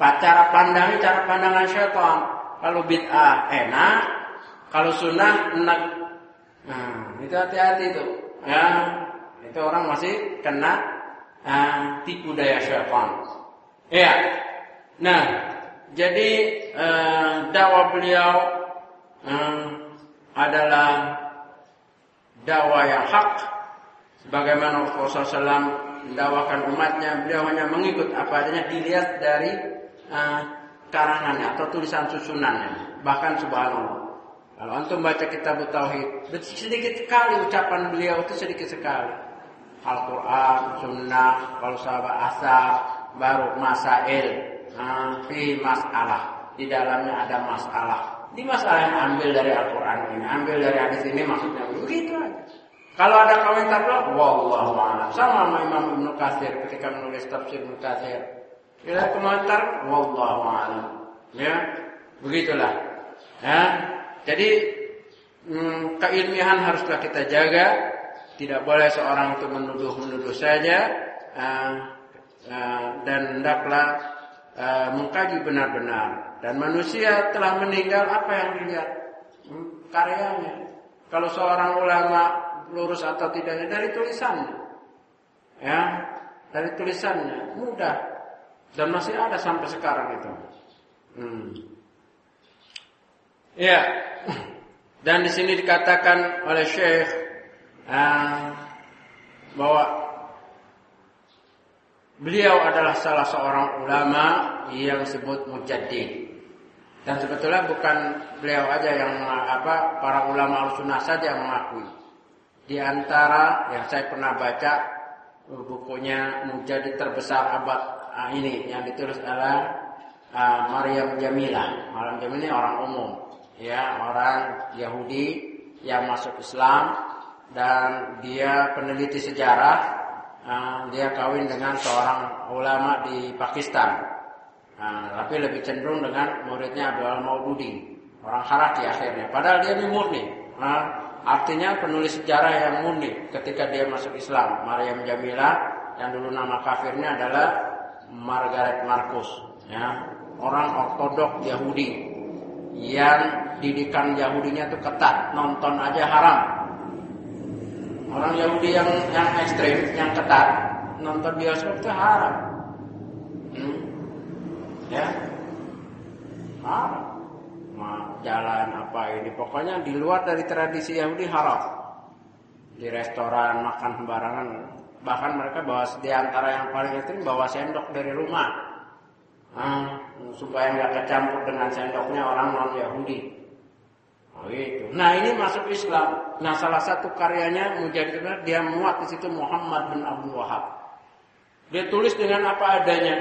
S1: Cara pandangnya cara pandangan syaitan. Kalau bid'ah enak, kalau sunnah enak. Nah, itu hati-hati itu. Ya, itu orang masih kena uh, tipu daya syaitan. Ya. Nah, jadi uh, dakwah beliau uh, adalah dakwah yang hak sebagaimana Rasulullah SAW mendakwakan umatnya beliau hanya mengikut apa adanya dilihat dari uh, karangannya atau tulisan susunannya bahkan subhanallah kalau antum baca kitab tauhid sedikit sekali ucapan beliau itu sedikit sekali Al-Quran, Sunnah, kalau sahabat asar, baru masail, uh, fi masalah. Di dalamnya ada masalah. Di masalah ambil dari Al-Quran ini, ambil dari hadis ini maksudnya begitu aja. Kalau ada komentar bilang, wallahu a'lam. Sama sama Imam Ibnu Katsir ketika menulis tafsir Ibnu Katsir. Bila komentar, wallahu a'lam. Ya, begitulah. Ya, jadi hmm, haruslah kita jaga. Tidak boleh seorang itu menuduh-menuduh saja. Uh, uh, dan hendaklah uh, mengkaji benar-benar dan manusia telah meninggal apa yang dilihat? Hmm, karyanya. Kalau seorang ulama lurus atau tidaknya dari tulisannya. Ya, dari tulisannya mudah dan masih ada sampai sekarang itu. Hmm. Ya. Dan di sini dikatakan oleh Syekh uh, bahwa beliau adalah salah seorang ulama yang disebut mujaddid. Dan sebetulnya bukan beliau aja yang apa para ulama al-sunnah saja yang mengakui. Di antara yang saya pernah baca bukunya menjadi terbesar abad ah, ini yang ditulis oleh uh, Maryam Jamilah. Maryam Jamilah ini orang umum, ya orang Yahudi yang masuk Islam dan dia peneliti sejarah. Uh, dia kawin dengan seorang ulama di Pakistan Nah, tapi lebih cenderung dengan muridnya Abdul Maududi, orang Haraki akhirnya. Padahal dia ini murni. Nah, artinya penulis sejarah yang murni ketika dia masuk Islam. Maryam Jamila yang dulu nama kafirnya adalah Margaret Marcus, ya, orang ortodok Yahudi yang didikan Yahudinya itu ketat, nonton aja haram. Orang Yahudi yang yang ekstrim, yang ketat, nonton bioskop itu haram. Ya? Haram. Jalan apa ini? Pokoknya di luar dari tradisi Yahudi haram. Di restoran makan sembarangan. Bahkan mereka bawa di antara yang paling ekstrim bawa sendok dari rumah. Nah, supaya nggak kecampur dengan sendoknya orang non Yahudi oh, itu. Nah ini masuk Islam. Nah salah satu karyanya menjadi dia muat di situ Muhammad bin Abdul Wahab. Dia tulis dengan apa adanya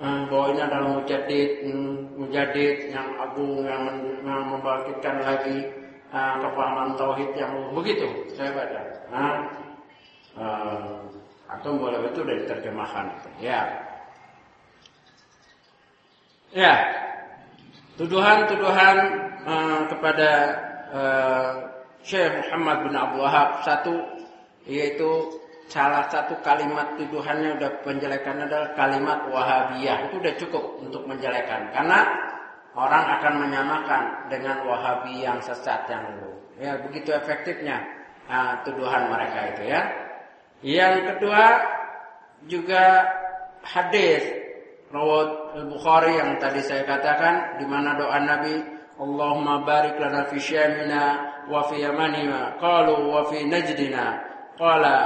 S1: hmm, bahwa ini adalah mujadid, hmm, mujadid yang agung yang, yang membangkitkan lagi uh, kepahaman tauhid yang begitu saya baca. Nah, uh, atau boleh itu dari diterjemahkan. Ya, ya, tuduhan-tuduhan uh, kepada uh, Syekh Muhammad bin Abdul Wahab. Satu yaitu salah satu kalimat tuduhannya udah penjelekan adalah kalimat Wahabiyah. Itu udah cukup untuk menjelekan. Karena orang akan menyamakan dengan Wahabi yang sesat yang dulu. Ya begitu efektifnya nah, tuduhan mereka itu ya. Yang kedua juga hadis rawat Al-Bukhari yang tadi saya katakan di mana doa Nabi Syamina wa fi yamanina. Qalu wa fi najdina. Qala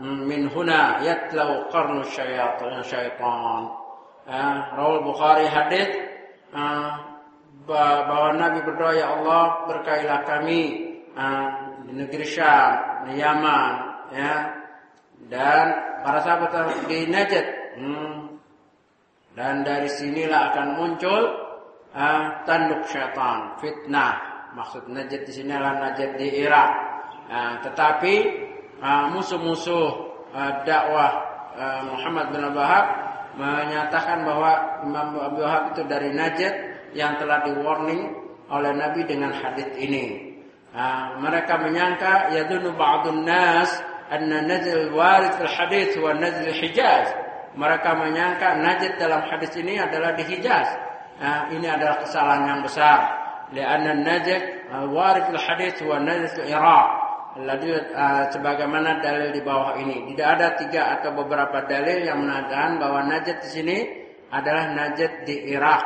S1: min huna yatlau qarnu syaitan syaitan. Uh, rawat Bukhari hadis uh, bahwa Nabi berdoa ya Allah berkailah kami uh, di negeri Syam, di Yaman ya. Dan para sahabat di Najd hmm, dan dari sinilah akan muncul uh, tanduk syaitan, fitnah. Maksud Najd di sini adalah Najd di Irak. Uh, tetapi musuh-musuh uh, dakwah uh, Muhammad bin Abdul Wahab menyatakan bahwa Imam Abu Wahab itu dari Najd yang telah di warning oleh Nabi dengan hadis ini. Uh, mereka menyangka yadunu ba'dun nas anna nazil warid fil hadis wa nazil hijaz mereka menyangka Najd dalam hadis ini adalah di Hijaz. Nah, ini adalah kesalahan yang besar. Lianna Najd warid fil hadis wa Najd fil Iraq. Lalu uh, sebagaimana dalil di bawah ini. Tidak ada tiga atau beberapa dalil yang menandakan bahwa Najd di sini adalah Najd di Irak.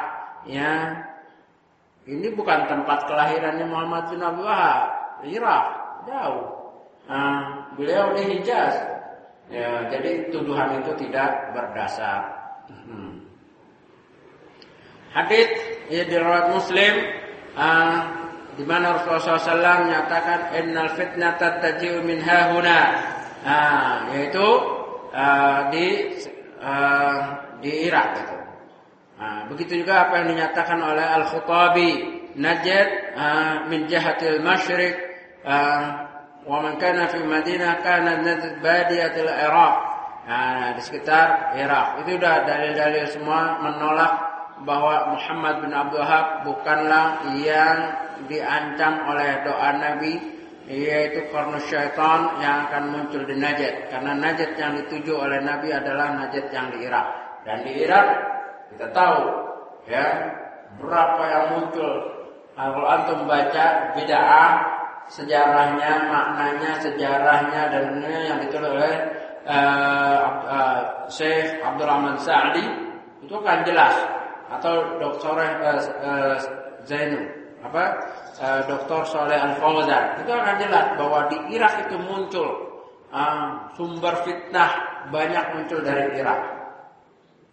S1: Ya, ini bukan tempat kelahirannya Muhammad bin Abdul Wahab. Irak, jauh. Nah, beliau di Hijaz. Ya, jadi tuduhan itu tidak berdasar. Hmm. Hadis ya diriwayat Muslim uh, di mana Rasulullah SAW menyatakan innal fitnata taji'u min hahuna. Uh, yaitu uh, di uh, di Irak itu. Nah, begitu juga apa yang dinyatakan oleh Al-Khattabi Najd uh, min jahatil masyriq uh, wa man kana fi Madinah kana nazd badiyatil Iraq. Nah, di sekitar Irak. Itu sudah dalil-dalil semua menolak bahwa Muhammad bin Abdul Wahab bukanlah yang diancam oleh doa Nabi yaitu karena syaitan yang akan muncul di Najd. Karena Najd yang dituju oleh Nabi adalah Najd yang di Irak. Dan di Irak kita tahu ya berapa yang muncul. Kalau antum baca bid'ah sejarahnya, maknanya, sejarahnya dan yang ditulis oleh uh, uh, Syekh Abdurrahman Sa'di itu akan jelas atau Dr. Uh, uh, Zainu apa uh, Dr. Soleh Al Fauzan itu akan jelas bahwa di Irak itu muncul uh, sumber fitnah banyak muncul dari Irak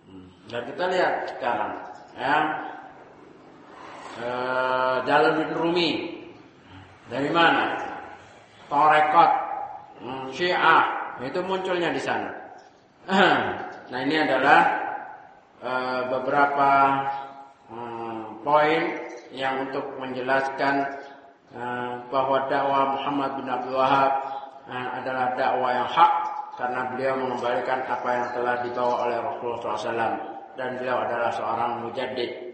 S1: hmm. dan kita lihat sekarang ya uh, Jalan bin Rumi dari mana? Torekot, hmm, Syiah, itu munculnya di sana. nah ini adalah uh, beberapa um, poin yang untuk menjelaskan uh, bahwa dakwah Muhammad bin Abdul Wahab adalah dakwah yang hak karena beliau mengembalikan apa yang telah dibawa oleh Rasulullah SAW dan beliau adalah seorang mujaddid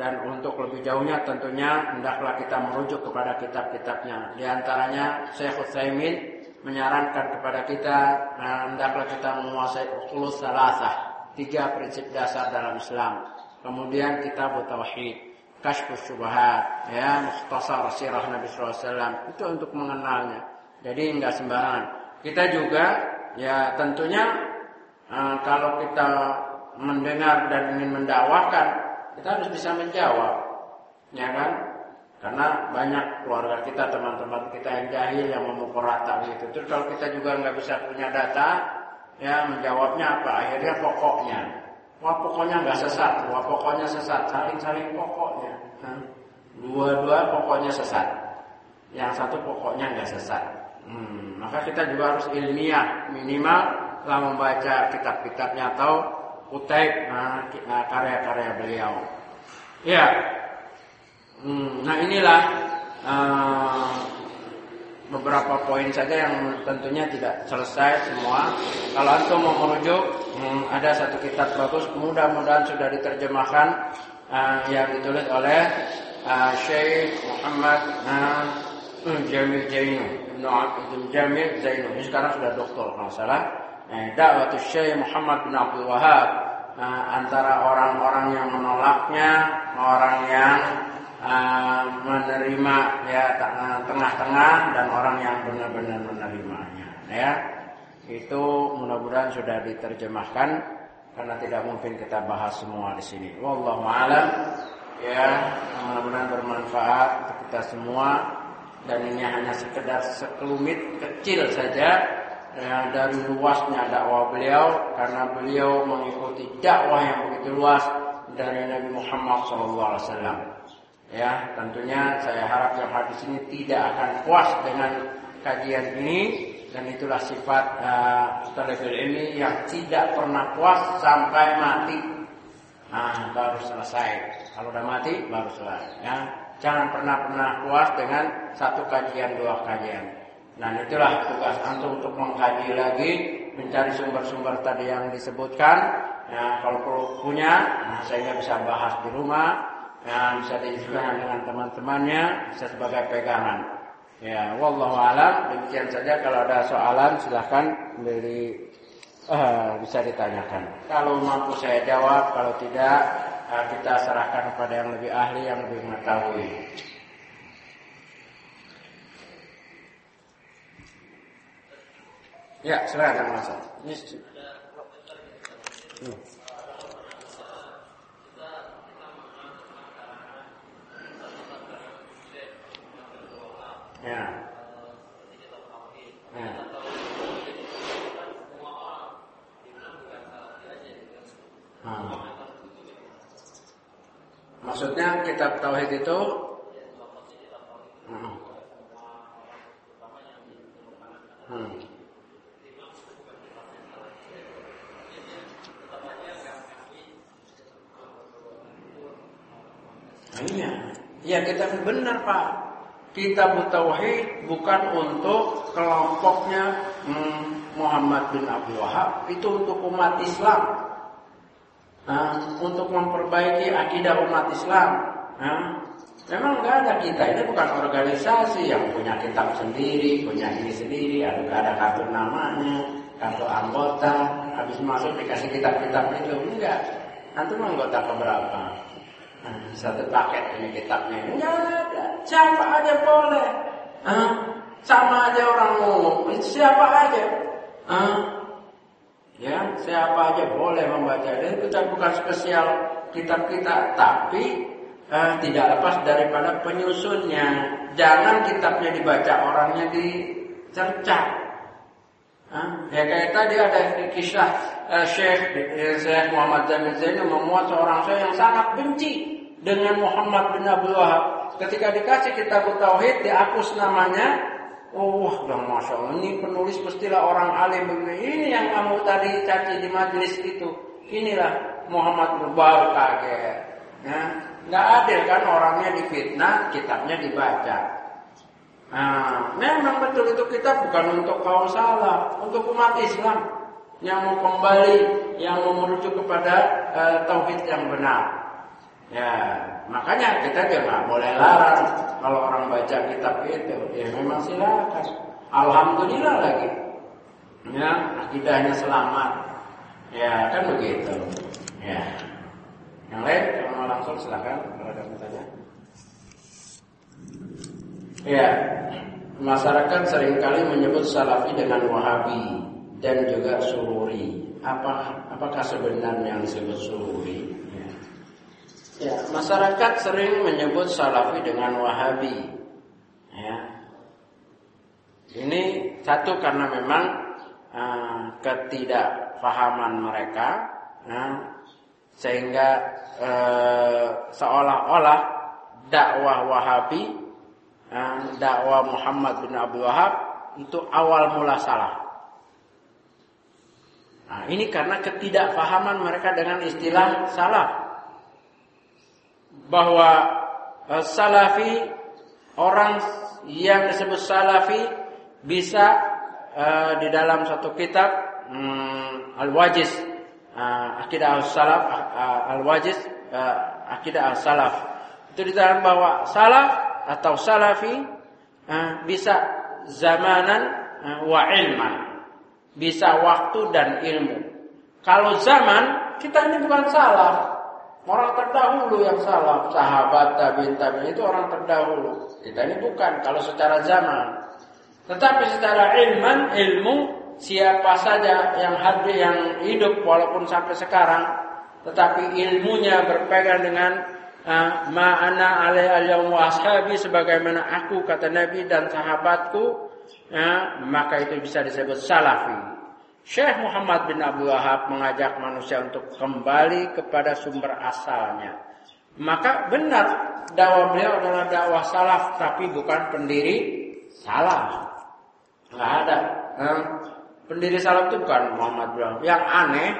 S1: dan untuk lebih jauhnya tentunya hendaklah kita merujuk kepada kitab-kitabnya. Di antaranya Syekh Utsaimin menyarankan kepada kita hendaklah kita menguasai usul salasah, tiga prinsip dasar dalam Islam. Kemudian kitab tauhid, kasyfus syubhat, ya, mukhtasar sirah Nabi SAW itu untuk mengenalnya. Jadi enggak sembarangan. Kita juga ya tentunya uh, kalau kita mendengar dan ingin mendakwakan kita harus bisa menjawab, ya kan? Karena banyak keluarga kita, teman-teman kita yang jahil yang memukul rata gitu. Terus kalau kita juga nggak bisa punya data, ya menjawabnya apa? Akhirnya pokoknya, wah pokoknya nggak sesat, wah pokoknya sesat, saling-saling pokoknya. Dua-dua pokoknya sesat, yang satu pokoknya nggak sesat. Hmm, maka kita juga harus ilmiah minimal telah membaca kitab-kitabnya atau Utaib nah, nah, karya-karya beliau. Ya, hmm, nah inilah uh, beberapa poin saja yang tentunya tidak selesai semua. Kalau antum mau merujuk, hmm, ada satu kitab bagus, mudah-mudahan sudah diterjemahkan uh, yang ditulis oleh uh, Syekh Muhammad uh, Jamil Zainu, Jamil Zainu. Ini sekarang sudah doktor kalau salah eh, dakwah Syekh Muhammad bin Abdul Wahab eh, antara orang-orang yang menolaknya, orang yang eh, menerima ya tengah-tengah dan orang yang benar-benar menerimanya ya. Itu mudah-mudahan sudah diterjemahkan karena tidak mungkin kita bahas semua di sini. Wallahu a'lam. Ya, mudah-mudahan bermanfaat untuk kita semua dan ini hanya sekedar sekelumit kecil saja ya, dari luasnya dakwah beliau karena beliau mengikuti dakwah yang begitu luas dari Nabi Muhammad SAW. Ya, tentunya saya harap yang hadis ini tidak akan puas dengan kajian ini dan itulah sifat uh, ini yang tidak pernah puas sampai mati. Nah, baru selesai. Kalau udah mati baru selesai. Ya. Jangan pernah-pernah puas dengan satu kajian dua kajian. Nah itulah tugas antum untuk mengkaji lagi, mencari sumber-sumber tadi yang disebutkan. Ya, kalau perlu punya, nah, sehingga bisa bahas di rumah, ya, bisa diskusikan dengan teman-temannya, bisa sebagai pegangan. Ya, wallahu alam. Demikian saja. Kalau ada soalan silahkan beri uh, bisa ditanyakan. Kalau mampu saya jawab, kalau tidak uh, kita serahkan kepada yang lebih ahli yang lebih mengetahui. Ya, silakan Mas. Ini hmm. Ya. Ya. Maksudnya kitab tauhid itu hmm. Hmm. Iya, ya kita benar Pak. Kitab tauhid bukan untuk kelompoknya hmm, Muhammad bin Abdul Wahab, itu untuk umat Islam. Nah, untuk memperbaiki akidah umat Islam. Nah, memang nggak ada kita ini bukan organisasi yang punya kitab sendiri, punya ini sendiri, ada ada kartu namanya, kartu anggota, habis masuk dikasih kitab-kitab itu enggak. Nanti mau anggota keberapa? Satu paket ini kitabnya enggak ada. Siapa aja boleh. Nah, sama aja orang ngomong, siapa aja. Nah, Ya, siapa aja boleh membaca. Dan kita bukan spesial kitab kita, tapi eh, tidak lepas daripada penyusunnya. Jangan kitabnya dibaca, orangnya dicerca. Nah, ya kayak tadi ada kisah uh, Syekh uh, Syekh Muhammad Jamil Zainal memuat seorang saya yang sangat benci dengan Muhammad bin Abdul Wahab. Ketika dikasih kitab tauhid dihapus namanya, Oh, udah masya Allah. Ini penulis pastilah orang alim begini. Ini yang kamu tadi caci di majelis itu. Inilah Muhammad baru kaget. Ya, nggak adil kan orangnya difitnah, kitabnya dibaca. Nah, memang betul itu kitab bukan untuk kaum salah, untuk umat Islam yang mau kembali, yang mau merujuk kepada uh, tauhid yang benar. Ya, makanya kita juga boleh larang kalau orang baca kitab itu. Ya memang silakan. Alhamdulillah lagi. Ya, akidahnya selamat. Ya, kan begitu. Ya. Yang lain kalau mau langsung silakan kalau bertanya. Ya, masyarakat sering kali menyebut salafi dengan wahabi dan juga sururi. Apa apakah sebenarnya yang disebut sururi? Ya, masyarakat sering menyebut salafi dengan wahabi. Ya. Ini satu karena memang uh, ketidakfahaman mereka, uh, sehingga uh, seolah-olah dakwah Wahabi, dakwah Muhammad bin Abdul Wahab itu awal mula salah. Nah, ini karena ketidakfahaman mereka dengan istilah salaf. Bahwa uh, salafi orang yang disebut salafi bisa uh, di dalam satu kitab um, Al-Wajiz. Uh, Akidah Al-Salaf uh, Al-Wajiz Akidah Al-Salaf. Itu diterangkan bahwa salaf atau salafi bisa zamanan wa ilman bisa waktu dan ilmu kalau zaman kita ini bukan salaf Orang terdahulu yang salah, sahabat tabiin tabiin itu orang terdahulu. Kita ini bukan kalau secara zaman. Tetapi secara ilman, ilmu siapa saja yang hadir yang hidup walaupun sampai sekarang tetapi ilmunya berpegang dengan uh, ma'ana alai al ashabi sebagaimana aku kata Nabi dan sahabatku uh, maka itu bisa disebut salafi. Syekh Muhammad bin Abdul Wahab mengajak manusia untuk kembali kepada sumber asalnya. Maka benar dakwah beliau adalah dakwah salaf tapi bukan pendiri salaf. Enggak ada. Hmm. Pendiri salaf itu bukan Muhammad bin Abdul Yang aneh,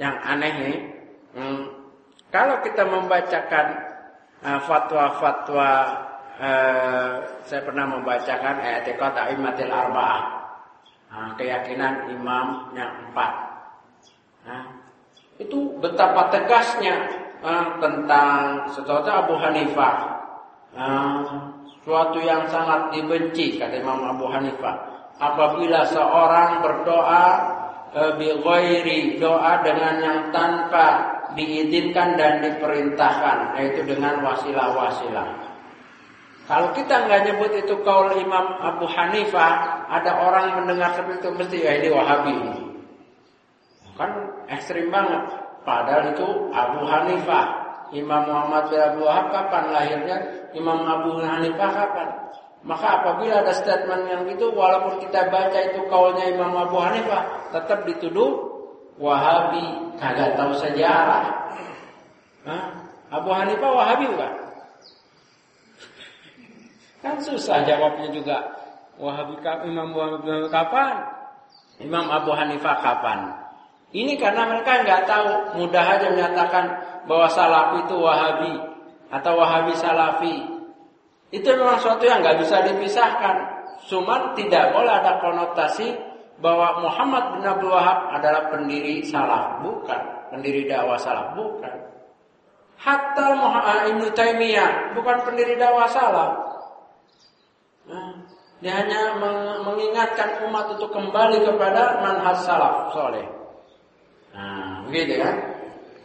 S1: yang aneh ini hmm, kalau kita membacakan uh, fatwa-fatwa uh, saya pernah membacakan ayat Aimatil Arba'ah Nah, keyakinan imam yang empat. Nah, itu betapa tegasnya nah, tentang sesuatu Abu Hanifah. Nah, suatu yang sangat dibenci kata Imam Abu Hanifah. Apabila seorang berdoa e, doa dengan yang tanpa diizinkan dan diperintahkan, yaitu dengan wasilah-wasilah. Kalau kita nggak nyebut itu kaul Imam Abu Hanifah, ada orang mendengar seperti itu mesti ya ini Wahabi. Kan ekstrim banget. Padahal itu Abu Hanifah. Imam Muhammad bin Abu Wahab kapan lahirnya? Imam Abu Hanifah kapan? Maka apabila ada statement yang itu, walaupun kita baca itu kaulnya Imam Abu Hanifah, tetap dituduh Wahabi, kagak tahu sejarah. Hah? Abu Hanifah Wahabi bukan? Kan susah jawabnya juga. Wahabi Imam Wahabi kapan? Imam Abu Hanifah kapan? Ini karena mereka nggak tahu, mudah aja menyatakan bahwa salafi itu Wahabi atau Wahabi Salafi. Itu memang suatu yang nggak bisa dipisahkan. Cuma tidak boleh ada konotasi bahwa Muhammad bin Abdul Wahab adalah pendiri salaf, bukan pendiri dakwah salaf, bukan. Hatta Muhammad Ibnu Taimiyah bukan pendiri dakwah salaf. Dia hanya mengingatkan umat untuk kembali kepada manhaj salaf soleh. Nah, begitu ya.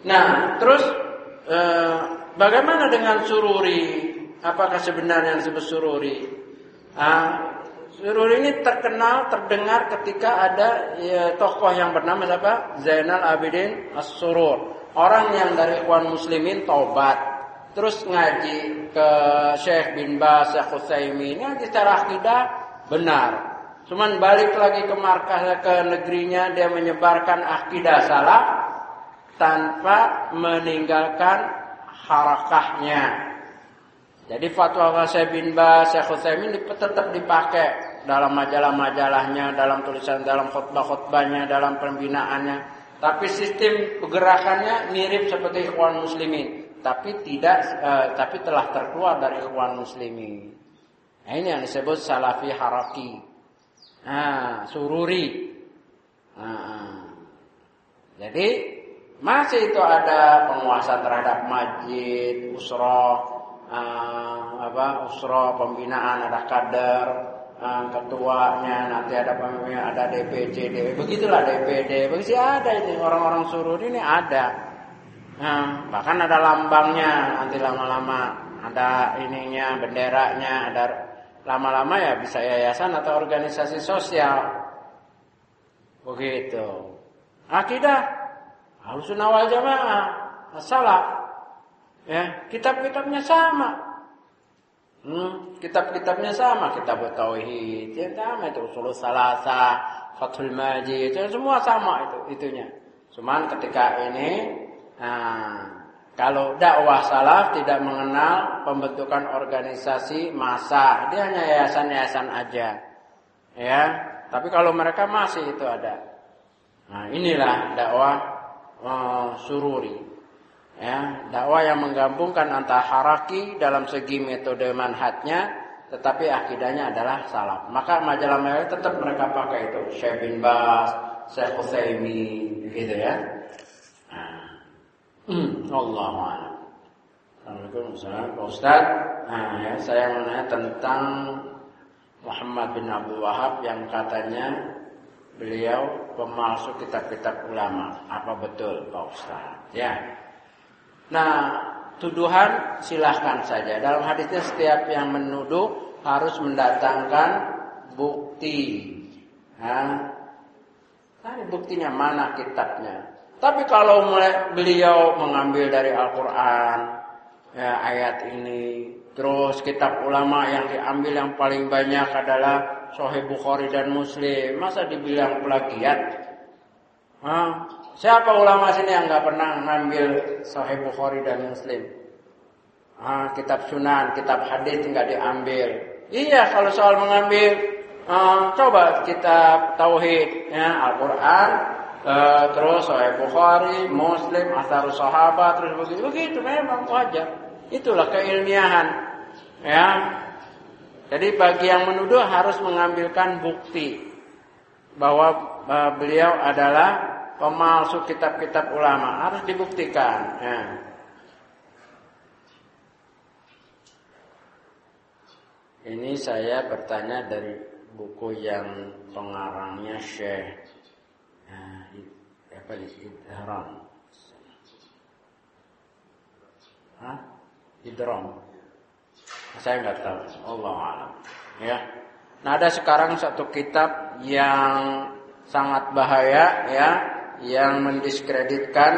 S1: Nah, terus eh, bagaimana dengan sururi? Apakah sebenarnya yang disebut sururi? Ah, sururi ini terkenal, terdengar ketika ada ya, tokoh yang bernama siapa? Zainal Abidin As-Surur. Orang yang dari Ikhwan Muslimin taubat terus ngaji ke Syekh bin Bas, Syekh Utsaimin, ya secara akidah benar. Cuman balik lagi ke markas ke negerinya dia menyebarkan akidah salah tanpa meninggalkan harakahnya. Jadi fatwa Syekh bin Bas, Syekh Utsaimin tetap dipakai dalam majalah-majalahnya, dalam tulisan, dalam khutbah-khutbahnya, dalam pembinaannya. Tapi sistem pergerakannya mirip seperti Ikhwan Muslimin tapi tidak uh, tapi telah terkeluar dari ikhwan muslimin. Nah, ini yang disebut salafi haraki. Nah, sururi. Nah, jadi masih itu ada penguasa terhadap masjid, usroh, apa usroh pembinaan, ada kader, ketuanya, nanti ada pemimpin, ada DPC, DPD, begitulah DPD, begitu ada ini orang-orang sururi ini ada. Nah, bahkan ada lambangnya nanti lama-lama ada ininya benderanya ada lama-lama ya bisa yayasan atau organisasi sosial. Begitu. Akidah harus wal jamaah salah ya kitab-kitabnya sama hmm, kitab-kitabnya sama kitab tauhid ya sama itu usul salasa fathul majid itu semua sama itu itunya cuman ketika ini Nah, kalau dakwah salaf tidak mengenal pembentukan organisasi masa, dia hanya yayasan-yayasan aja. Ya, tapi kalau mereka masih itu ada. Nah, inilah dakwah uh, sururi. Ya, dakwah yang menggabungkan antara haraki dalam segi metode manhatnya tetapi akidahnya adalah salaf. Maka majalah mereka tetap mereka pakai itu Syekh bin Bas, Syekh Utsaimin gitu ya. Hmm, Allah Assalamualaikum Pak Ustaz. Nah, ya, saya mau tentang Muhammad bin Abdul Wahab yang katanya beliau pemalsu kitab-kitab ulama. Apa betul Pak Ustaz? Ya. Nah, tuduhan silahkan saja. Dalam hadisnya setiap yang menuduh harus mendatangkan bukti. Nah, buktinya mana kitabnya? Tapi kalau beliau mengambil dari Al-Quran, ya, ayat ini, terus kitab ulama yang diambil yang paling banyak adalah Sahih Bukhari dan Muslim, masa dibilang plagiat? Hah? Siapa ulama sini yang nggak pernah ngambil Sahih Bukhari dan Muslim? Ah, kitab Sunan, kitab hadis nggak diambil. Iya, kalau soal mengambil Uh, coba kita tauhid ya Al-Qur'an uh, terus Sahih Bukhari, Muslim, Asar Sahabat terus begitu begitu memang wajar. Itulah keilmiahan. Ya. Jadi bagi yang menuduh harus mengambilkan bukti bahwa uh, beliau adalah pemalsu kitab-kitab ulama harus dibuktikan. Ya. Ini saya bertanya dari buku yang pengarangnya Syekh nah, apa di Idram. Hah? Idram. Saya nggak tahu. Allah alam. Ya. Nah ada sekarang satu kitab yang sangat bahaya ya, yang mendiskreditkan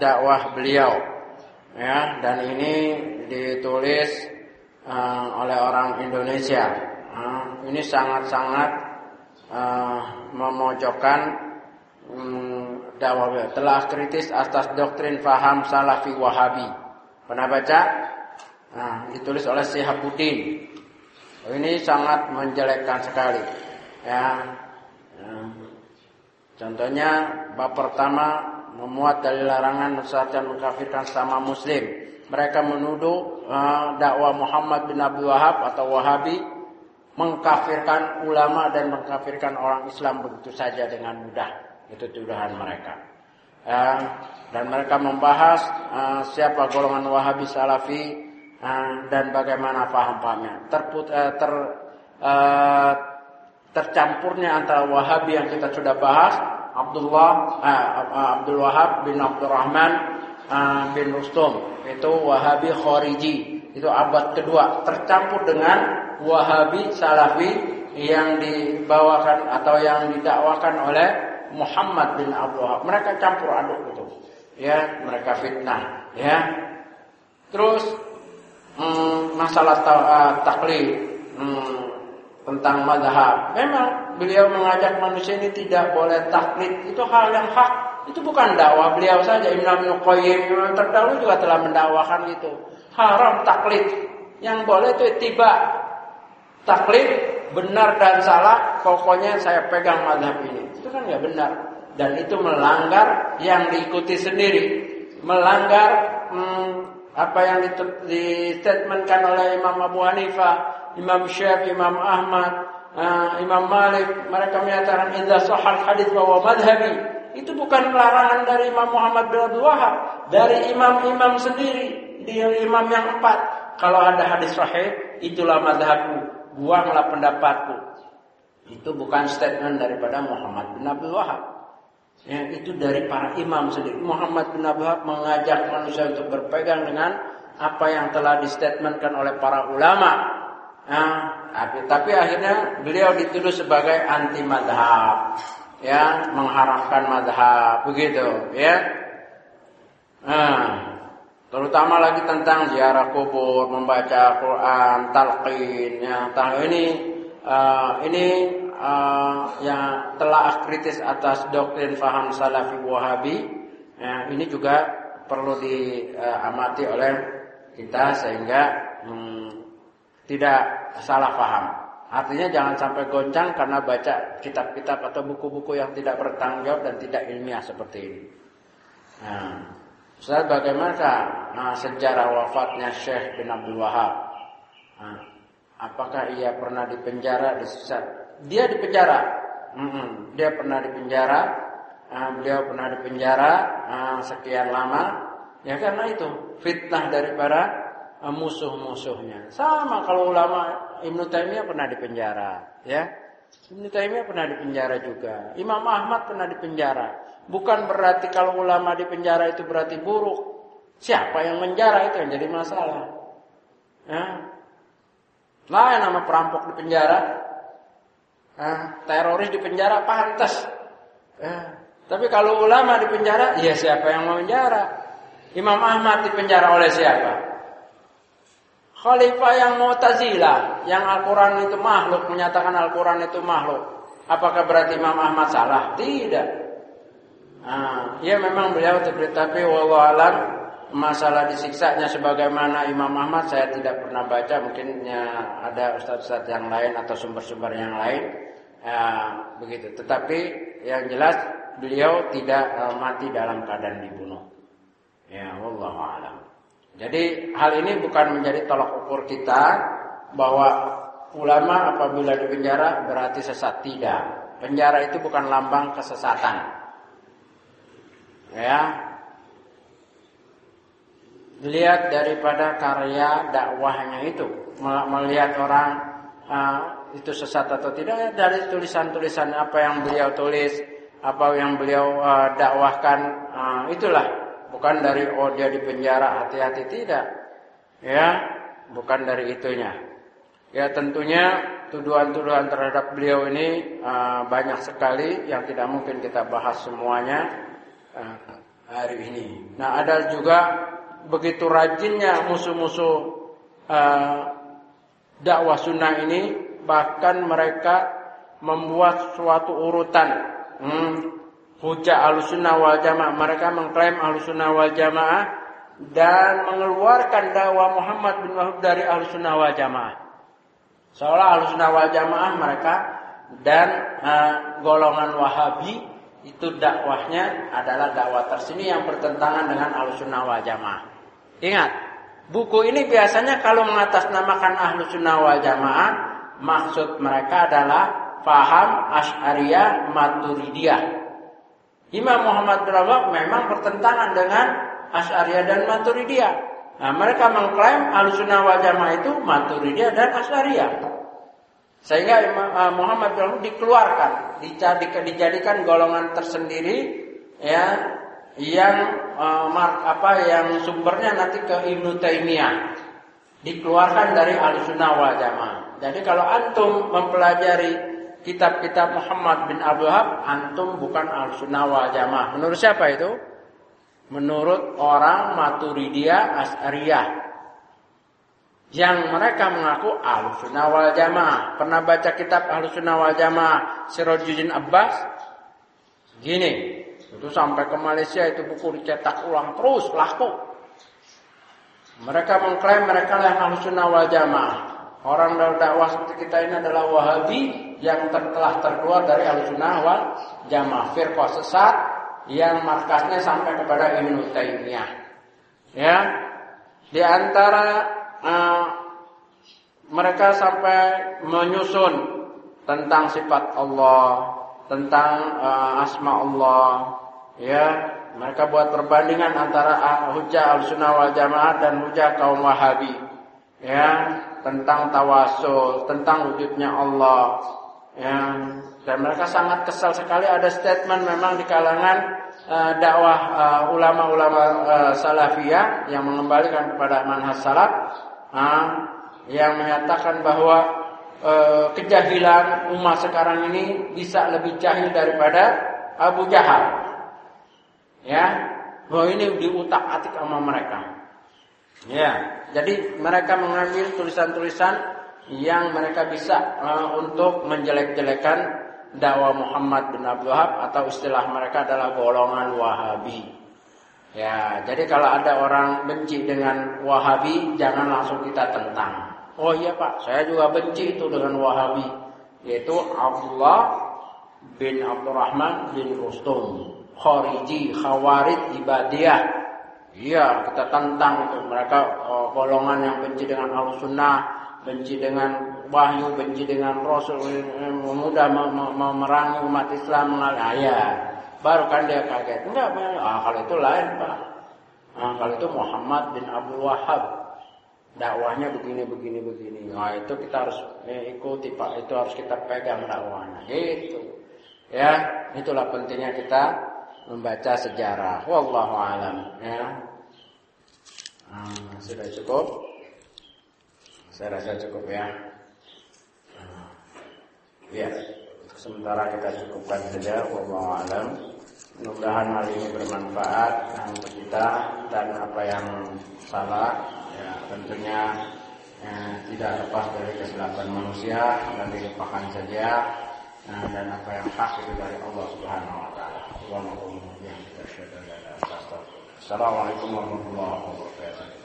S1: dakwah beliau. Ya, dan ini ditulis uh, oleh orang Indonesia. Ini sangat-sangat uh, memojokkan um, dakwah telah kritis atas doktrin faham salafi wahabi. Pernah baca? Nah, ditulis oleh Syihabuddin ini sangat menjelekkan sekali. Ya contohnya bab pertama memuat dari larangan dan mengkafirkan sama muslim mereka menuduh uh, dakwah Muhammad bin Abdul Wahab atau Wahabi mengkafirkan ulama dan mengkafirkan orang Islam begitu saja dengan mudah. Itu tuduhan mereka. Uh, dan mereka membahas uh, siapa golongan Wahabi Salafi uh, dan bagaimana paham-pahamnya. Terput, uh, ter, uh, tercampurnya antara Wahabi yang kita sudah bahas, Abdullah uh, Abdul Wahab bin Abdurrahman uh, bin Rustum itu Wahabi Khariji itu abad kedua tercampur dengan Wahabi Salafi yang dibawakan atau yang didakwakan oleh Muhammad bin Abdul Wahab. Mereka campur aduk itu. Ya, mereka fitnah, ya. Terus hmm, masalah ta uh, taklid hmm, tentang madhab. Memang beliau mengajak manusia ini tidak boleh taklid. Itu hal yang hak. Itu bukan dakwah beliau saja. Imam Nuqayyim yang terdahulu juga telah mendakwakan itu. Haram taklid. Yang boleh itu tiba taklid benar dan salah, pokoknya saya pegang madhab ini. Itu kan nggak benar. Dan itu melanggar yang diikuti sendiri. Melanggar hmm, apa yang di statementkan oleh Imam Abu Hanifah, Imam Syafi'i, Imam Ahmad, uh, Imam Malik. Mereka menyatakan indah sahal hadis bahwa madhabi. Itu bukan larangan dari Imam Muhammad bin Abdul Wahab. Dari imam-imam sendiri. Dia imam yang empat. Kalau ada hadis sahih, itulah madhabku buanglah pendapatku. Itu bukan statement daripada Muhammad bin Abdul Wahab. Ya, itu dari para imam sendiri. Muhammad bin Abdul Wahab mengajak manusia untuk berpegang dengan apa yang telah distatementkan oleh para ulama. Nah, tapi, tapi akhirnya beliau dituduh sebagai anti madhab, ya mengharamkan madhab, begitu, ya. Nah, Terutama lagi tentang ziarah kubur, membaca Quran, talqin, ya, ini uh, ini uh, yang telah kritis atas doktrin faham salafi wahabi. Ya, ini juga perlu diamati oleh kita sehingga hmm, tidak salah paham. Artinya jangan sampai goncang karena baca kitab-kitab atau buku-buku yang tidak bertanggung jawab dan tidak ilmiah seperti ini. Nah, Ustaz bagaimana nah, sejarah wafatnya Syekh bin Abdul Wahab? Nah, apakah ia pernah dipenjara di Dia dipenjara. Mm -mm, dia pernah dipenjara. Nah, beliau pernah dipenjara nah, sekian lama. Ya karena itu fitnah dari para musuh-musuhnya. Sama kalau ulama Ibnu Taimiyah pernah dipenjara, ya. Ibnu Taimiyah pernah dipenjara juga. Imam Ahmad pernah dipenjara. Bukan berarti kalau ulama di penjara itu berarti buruk. Siapa yang menjara itu yang jadi masalah. Ya. Yang nama perampok di penjara, nah, teroris di penjara pantas. Eh, tapi kalau ulama di penjara, ya siapa yang mau penjara? Imam Ahmad di penjara oleh siapa? Khalifah yang Mu'tazilah, yang Al-Quran itu makhluk, menyatakan Al-Quran itu makhluk. Apakah berarti Imam Ahmad salah? Tidak. Nah, ya memang beliau tapi wallahualam masalah disiksanya sebagaimana Imam Ahmad saya tidak pernah baca mungkin ya, ada ustaz-ustaz yang lain atau sumber-sumber yang lain ya, begitu tetapi yang jelas beliau tidak uh, mati dalam keadaan dibunuh Ya, Allah alam. Jadi hal ini bukan menjadi tolak ukur kita bahwa ulama apabila di penjara berarti sesat tidak. Penjara itu bukan lambang kesesatan. Ya. Lihat daripada karya dakwahnya itu, melihat orang uh, itu sesat atau tidak dari tulisan-tulisan apa yang beliau tulis, apa yang beliau uh, dakwahkan, uh, itulah bukan dari oh dia di penjara hati-hati. Tidak. Ya bukan dari itunya. Ya tentunya tuduhan-tuduhan terhadap beliau ini uh, banyak sekali yang tidak mungkin kita bahas semuanya uh, hari ini. Nah ada juga begitu rajinnya musuh-musuh uh, dakwah sunnah ini bahkan mereka membuat suatu urutan hmm, hujah alusunnah wal jamaah. Mereka mengklaim alusunnah wal jamaah dan mengeluarkan dakwah Muhammad bin Wahab dari alusunnah wal jamaah. Seolah alusunnah wal jamaah mereka dan uh, golongan Wahabi itu dakwahnya adalah dakwah tersini yang bertentangan dengan alusunnah wal jamaah. Ingat, buku ini biasanya kalau mengatasnamakan ahlussunnah wal jamaah maksud mereka adalah faham Asy'ariyah Maturidiyah Imam Muhammad bin memang bertentangan dengan Asy'ariyah dan Maturidiyah. Nah, mereka mengklaim Ahlussunnah wal Jamaah itu Maturidiyah dan Asy'ariyah. Sehingga Imam uh, Muhammad bin dikeluarkan, dijadikan golongan tersendiri ya yang uh, mark, apa yang sumbernya nanti ke Ibnu Taimiyah. Dikeluarkan dari Ahlussunnah wal Jamaah. Jadi kalau antum mempelajari kitab-kitab Muhammad bin Abdul Wahab antum bukan al-sunnah wal jamaah. Menurut siapa itu? Menurut orang Maturidiyah As'ariyah. Yang mereka mengaku al-sunnah wal jamaah. Pernah baca kitab al-sunnah wal jamaah Sirajuddin Abbas? Gini, itu sampai ke Malaysia itu buku dicetak ulang terus laku. Mereka mengklaim mereka yang al-sunnah wal jamaah. Orang dakwah seperti kita ini adalah Wahabi yang telah terkeluar dari Ahlussunnah wal Jamaah firqah sesat yang markasnya sampai kepada Ibnu Taimiyah. Ya. Di antara uh, mereka sampai menyusun tentang sifat Allah, tentang uh, asma Allah, ya. Mereka buat perbandingan antara hujah Ahlussunnah wal Jamaah dan hujah kaum Wahabi. Ya, tentang tawasul, tentang wujudnya Allah. Ya, dan mereka sangat kesal sekali ada statement memang di kalangan uh, dakwah uh, ulama-ulama uh, salafiyah yang mengembalikan kepada manhaj salaf uh, yang menyatakan bahwa uh, kejahilan umat sekarang ini bisa lebih jahil daripada Abu Jahal. Ya, bahwa ini diutak-atik sama mereka. Ya, jadi mereka mengambil tulisan-tulisan yang mereka bisa uh, untuk menjelek-jelekan dakwah Muhammad bin Abdul Wahab atau istilah mereka adalah golongan Wahabi. Ya, jadi kalau ada orang benci dengan Wahabi, jangan langsung kita tentang. Oh iya Pak, saya juga benci itu dengan Wahabi, yaitu Abdullah bin Abdurrahman bin Rustum, Khariji, Khawarid, Ibadiyah. Iya, kita tantang itu mereka oh, golongan yang benci dengan al sunnah, benci dengan wahyu, benci dengan rasul, mudah memerangi umat Islam mengalah. Ya, baru kan dia kaget. Enggak, ah kalau itu lain pak. Nah, kalau itu Muhammad bin Abdul Wahab dakwahnya begini begini begini. Nah itu kita harus eh, ikuti pak. Itu harus kita pegang dakwahnya. Itu ya itulah pentingnya kita membaca sejarah. Wallahu alam ya. Hmm, sudah cukup? Saya rasa cukup ya. Hmm. Ya, sementara kita cukupkan saja wallahu alam. Mudah-mudahan hal ini bermanfaat untuk kita dan apa yang salah ya tentunya ya, tidak lepas dari kesilapan manusia dan dilupakan saja dan apa yang hak itu dari Allah Subhanahu wa taala. ومقوم به أشهد أن لا إله إلا الله السلام عليكم ورحمة الله وبركاته